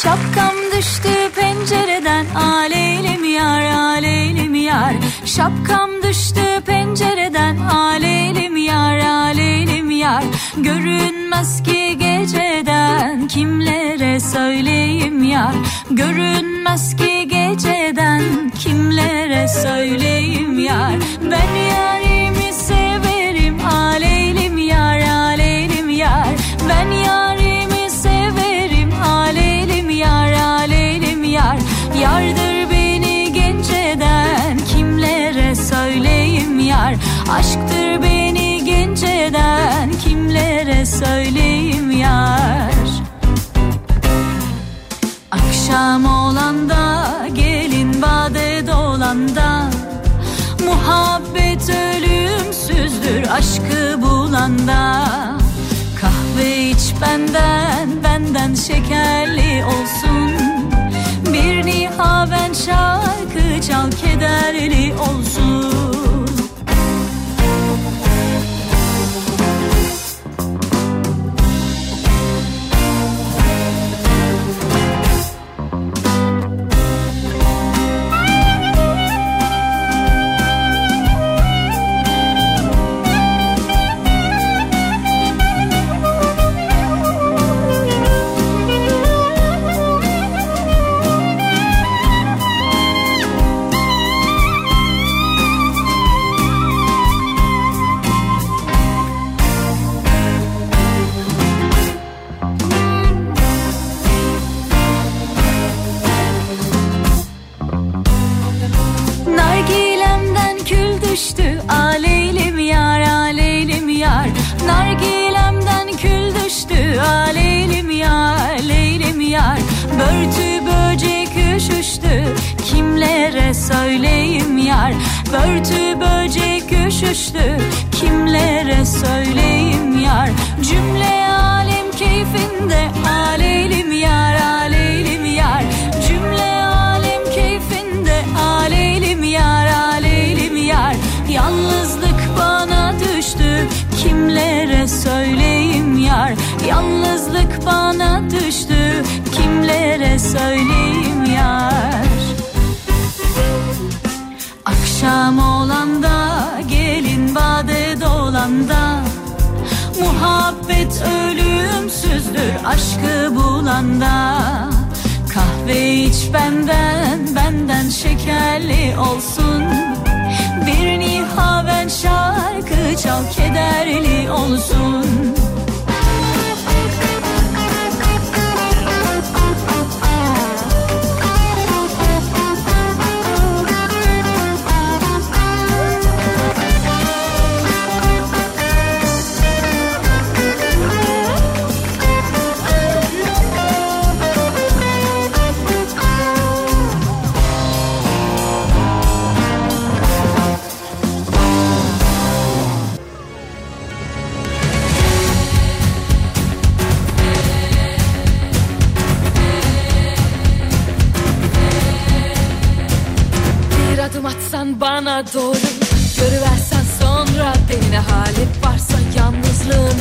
Speaker 4: Şapkam düştü pencereden aleylim yar aleylim yar Şapkam düştü pencereden aleylim yar Görünmez ki geceden kimlere söyleyeyim yar? Görünmez ki geceden kimlere söyleyeyim yar? Ben yarimi severim aleylim yar aleylim yar. Ben yarimi severim aleylim yar aleylim yar. Yardır beni genceden kimlere söyleyeyim yar? Aşktır beni kimlere söyleyeyim yar. Akşam olanda gelin bade dolanda Muhabbet ölümsüzdür aşkı bulanda Kahve iç benden benden şekerli olsun. Bir nihaven şarkı çal kederli olsun aşkı bulanda. Kahve iç benden benden şekerli olsun. Bir nihaven şarkı çal kederli olsun
Speaker 15: doğru. Görüversen sonra beni ne hali varsa yalnızlığın.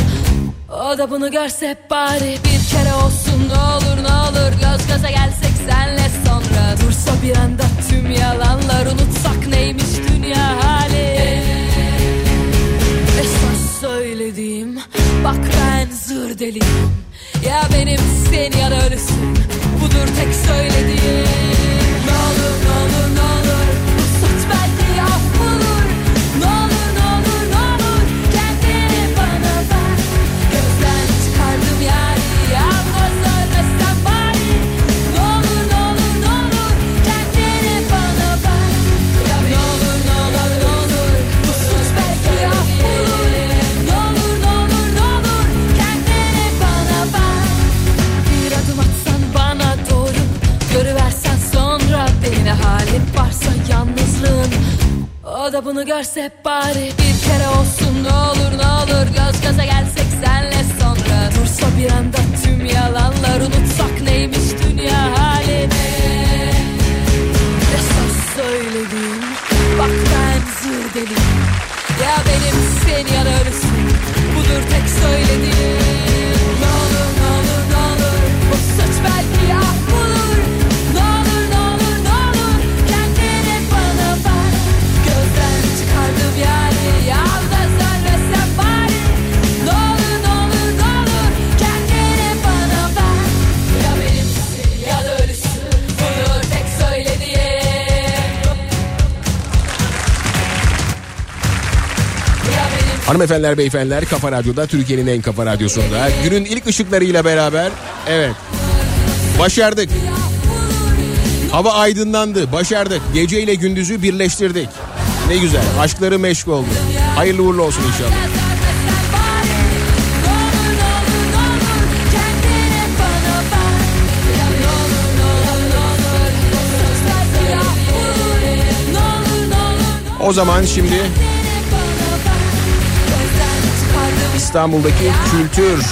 Speaker 15: O da bunu görse bari bir kere olsun. Ne olur ne olur Göz göze gelsek senle sonra. Dursa bir anda tüm yalanlar unutsak neymiş dünya hali? Esas söylediğim bak ben zır deliyim. Ya benim sen ya da ölüsün. Budur tek söylediğim O da bunu görse bari bir kere olsun. Ne olur ne olur Göz göze gelsek senle sonra. Dursa bir anda tüm yalanlar unutsak neymiş dünya halini? Esas söylediğim bak ben zır deliyim Ya benim sen ya da ölüsün. Budur tek söylediğim
Speaker 1: Hanımefendiler, beyefendiler Kafa Radyo'da Türkiye'nin en kafa radyosunda günün ilk ışıklarıyla beraber evet başardık. Hava aydınlandı, başardık. Gece ile gündüzü birleştirdik. Ne güzel, aşkları meşk oldu. Hayırlı uğurlu olsun inşallah. O zaman şimdi İstanbul'daki kültür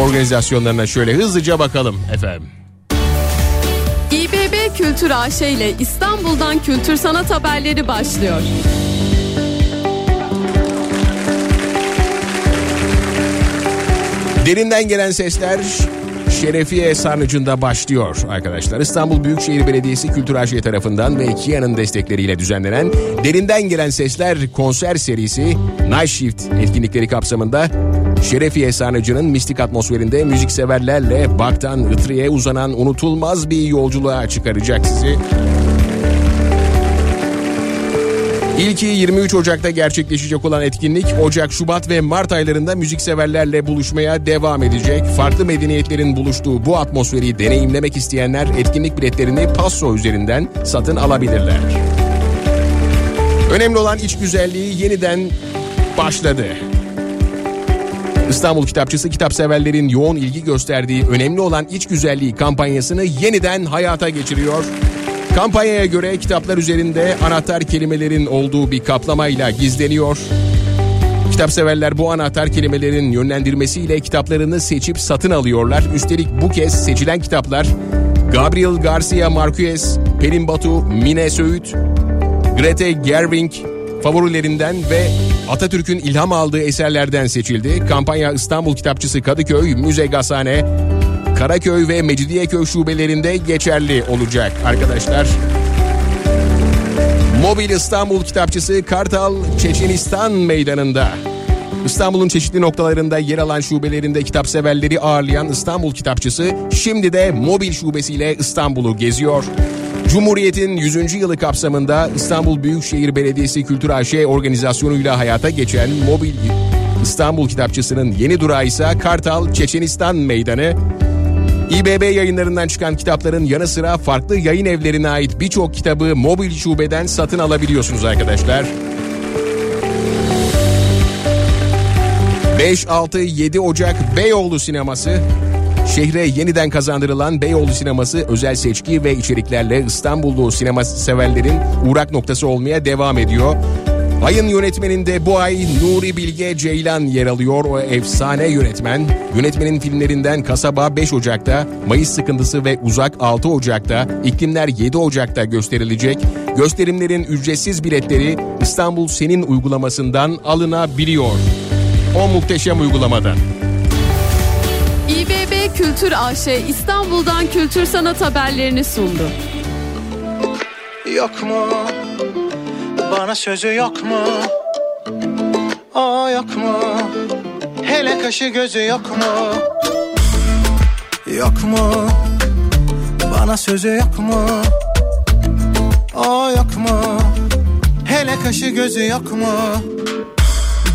Speaker 1: organizasyonlarına şöyle hızlıca bakalım efendim.
Speaker 16: İBB Kültür AŞ ile İstanbul'dan kültür sanat haberleri başlıyor.
Speaker 1: Derinden gelen sesler Şerefiye Sarnıcı'nda başlıyor arkadaşlar. İstanbul Büyükşehir Belediyesi Kültür AŞ tarafından ve Kia'nın destekleriyle düzenlenen Derinden Gelen Sesler konser serisi Night Shift etkinlikleri kapsamında Şerefiye Sarnıcı'nın mistik atmosferinde müzikseverlerle Bak'tan Itri'ye uzanan unutulmaz bir yolculuğa çıkaracak sizi. İlki 23 Ocak'ta gerçekleşecek olan etkinlik Ocak, Şubat ve Mart aylarında müzikseverlerle buluşmaya devam edecek. Farklı medeniyetlerin buluştuğu bu atmosferi deneyimlemek isteyenler etkinlik biletlerini Passo üzerinden satın alabilirler. Önemli olan iç güzelliği yeniden başladı. İstanbul Kitapçısı kitapseverlerin yoğun ilgi gösterdiği önemli olan iç güzelliği kampanyasını yeniden hayata geçiriyor. Kampanyaya göre kitaplar üzerinde anahtar kelimelerin olduğu bir kaplamayla gizleniyor. Kitapseverler bu anahtar kelimelerin yönlendirmesiyle kitaplarını seçip satın alıyorlar. Üstelik bu kez seçilen kitaplar Gabriel Garcia Marquez, Pelin Batu, Mine Söğüt, Grete Gerwig favorilerinden ve Atatürk'ün ilham aldığı eserlerden seçildi. Kampanya İstanbul Kitapçısı Kadıköy, Müze Gazhane, Karaköy ve Mecidiyeköy şubelerinde geçerli olacak arkadaşlar. Mobil İstanbul Kitapçısı Kartal Çeçenistan Meydanı'nda. İstanbul'un çeşitli noktalarında yer alan şubelerinde kitapseverleri ağırlayan İstanbul Kitapçısı şimdi de mobil şubesiyle İstanbul'u geziyor. Cumhuriyet'in 100. yılı kapsamında İstanbul Büyükşehir Belediyesi Kültür AŞ organizasyonuyla hayata geçen mobil İstanbul Kitapçısı'nın yeni durağı ise Kartal Çeçenistan Meydanı. İBB yayınlarından çıkan kitapların yanı sıra farklı yayın evlerine ait birçok kitabı mobil şubeden satın alabiliyorsunuz arkadaşlar. 5-6-7 Ocak Beyoğlu Sineması Şehre yeniden kazandırılan Beyoğlu Sineması özel seçki ve içeriklerle İstanbullu sinema severlerin uğrak noktası olmaya devam ediyor. Ayın yönetmeninde bu ay Nuri Bilge Ceylan yer alıyor. O efsane yönetmen. Yönetmenin filmlerinden Kasaba 5 Ocak'ta, Mayıs Sıkıntısı ve Uzak 6 Ocak'ta, İklimler 7 Ocak'ta gösterilecek. Gösterimlerin ücretsiz biletleri İstanbul Senin uygulamasından alınabiliyor. O muhteşem uygulamadan.
Speaker 16: İBB Kültür AŞ İstanbul'dan kültür sanat haberlerini sundu.
Speaker 17: Yok mu? Bana sözü yok mu? O yok mu? Hele kaşı gözü yok mu? Yok mu? Bana sözü yok mu? O yok mu? Hele kaşı gözü yok mu?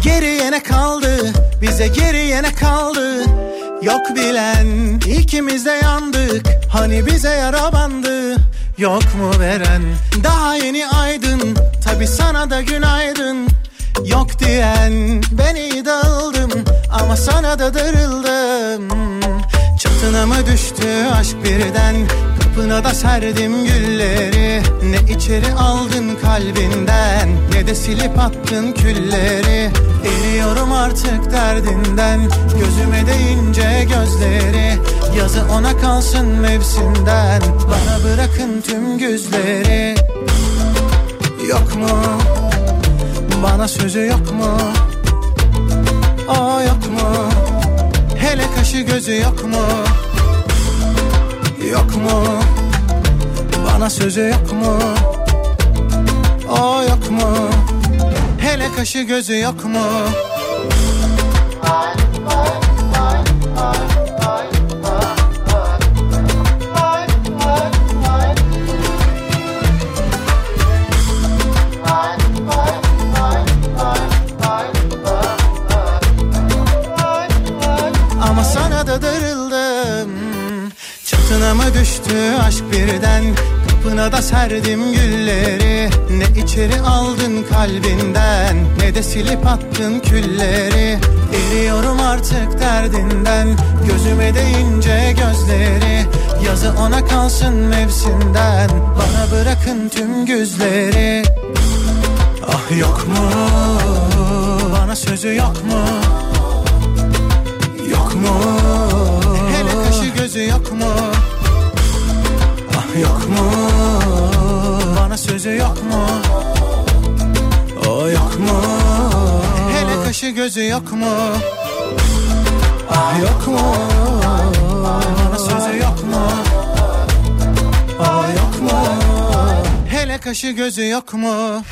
Speaker 17: Geriye ne kaldı? Bize geriye ne kaldı? Yok bilen ikimiz de yandık Hani bize yara bandı Yok mu veren daha yeni aydın Tabi sana da günaydın. Yok diyen ben iyi dağıldım Ama sana da darıldım. Çatına mı düştü aşk birden? Kapına da serdim gülleri. Ne içeri aldın kalbinden Ne de silip attın külleri. Eriyorum artık derdinden Gözüme değince gözleri. Yazı ona kalsın mevsimden Bana bırakın tüm güzleri Yok mu? Bana sözü yok mu? O yok mu? Hele kaşı gözü yok mu? Yok mu? Bana sözü yok mu? O yok mu? Hele kaşı gözü yok mu? Ama düştü aşk birden Kapına da serdim gülleri. Ne içeri aldın kalbinden Ne de silip attın külleri. Eriyorum artık derdinden Gözüme değince gözleri. Yazı ona kalsın mevsimden Bana bırakın tüm güzleri. Ah yok mu? Bana sözü yok mu? Yok mu? Hele kaşı gözü yok mu yok mu? Bana sözü yok mu? O yok mu? Hele kaşı gözü yok mu? Ah yok mu? Bana sözü yok mu? O yok mu? Hele kaşı gözü yok mu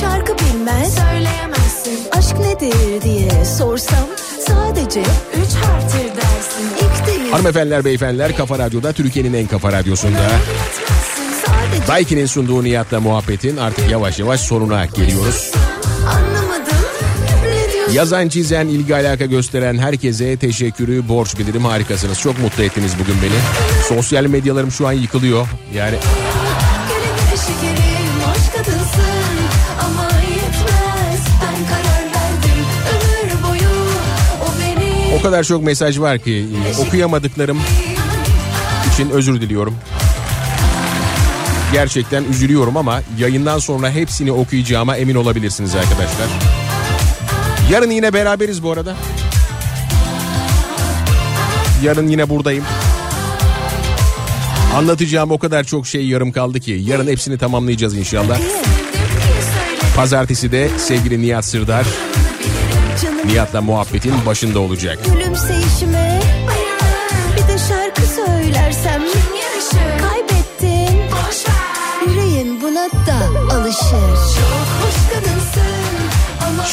Speaker 18: Şarkı bilmez Söyleyemezsin Aşk nedir diye sorsam Sadece üç harftir dersin İlk değil
Speaker 1: Hanımefendiler, beyefendiler Kafa Radyo'da Türkiye'nin en kafa radyosunda. Daiki'nin sunduğu Nihat'la muhabbetin artık yavaş yavaş sonuna geliyoruz. Yazan, çizen, ilgi alaka gösteren herkese teşekkürü borç bilirim. Harikasınız. Çok mutlu ettiniz bugün beni. Sosyal medyalarım şu an yıkılıyor. Yani
Speaker 18: o
Speaker 1: kadar çok mesaj var ki okuyamadıklarım için özür diliyorum. Gerçekten üzülüyorum ama yayından sonra hepsini okuyacağıma emin olabilirsiniz arkadaşlar. Yarın yine beraberiz bu arada. Yarın yine buradayım. Anlatacağım o kadar çok şey yarım kaldı ki yarın hepsini tamamlayacağız inşallah. Pazartesi de sevgili Nihat Sırdar Nihat'la muhabbetin başında olacak.
Speaker 18: gülümseyişime Bir de şarkı söylersem Kaybettin Yüreğin buna da alışır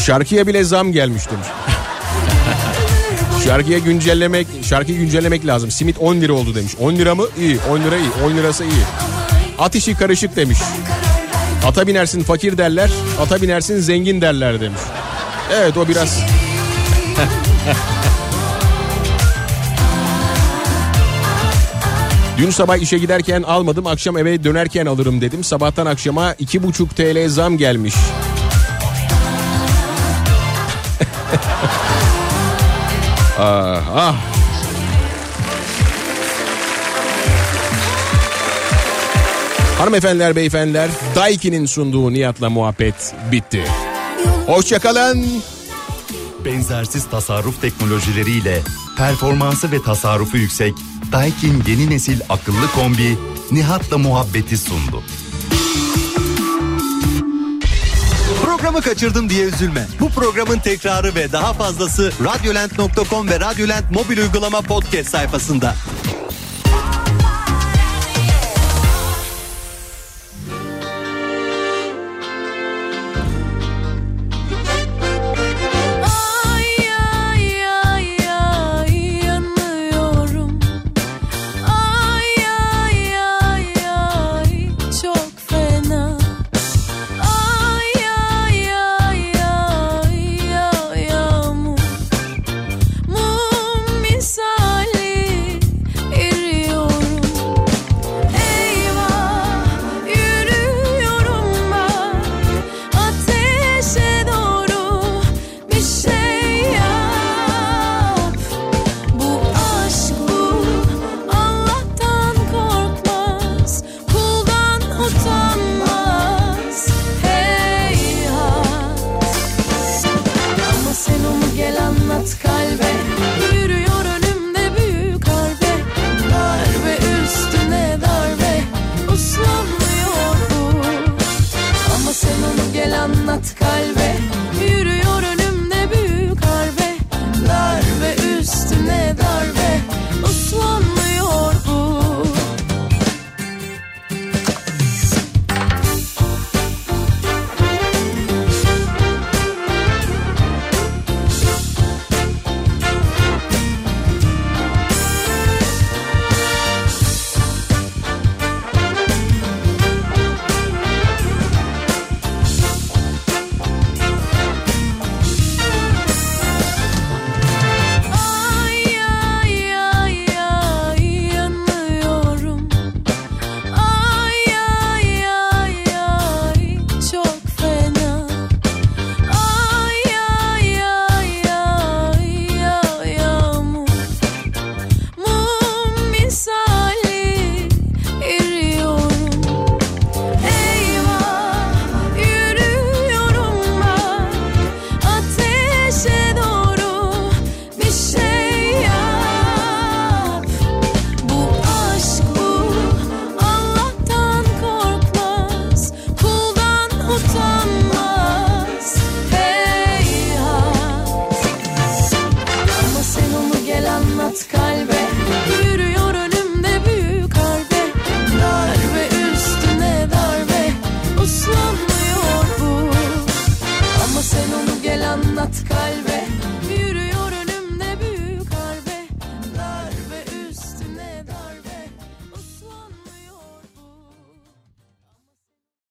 Speaker 1: Şarkıya bile zam gelmiş demiş. Şarkıya güncellemek, şarkıyı güncellemek lazım. Simit 10 lira oldu demiş. 10 lira mı? İyi. 10 lira iyi. 10 lirası iyi. At işi karışık demiş. Ata binersin fakir derler. Ata binersin zengin derler demiş. Evet o biraz... Dün sabah işe giderken almadım akşam eve dönerken alırım dedim. Sabahtan akşama 2,5 TL zam gelmiş. ah, ah. Hanımefendiler, beyefendiler, Daiki'nin sunduğu Nihat'la muhabbet bitti. Hoşçakalın
Speaker 19: benzersiz tasarruf teknolojileriyle performansı ve tasarrufu yüksek Daikin yeni nesil akıllı kombi Nihat'la muhabbeti sundu.
Speaker 15: Programı kaçırdım diye üzülme. Bu programın tekrarı ve daha fazlası radyolent.com ve radyolent mobil uygulama podcast sayfasında.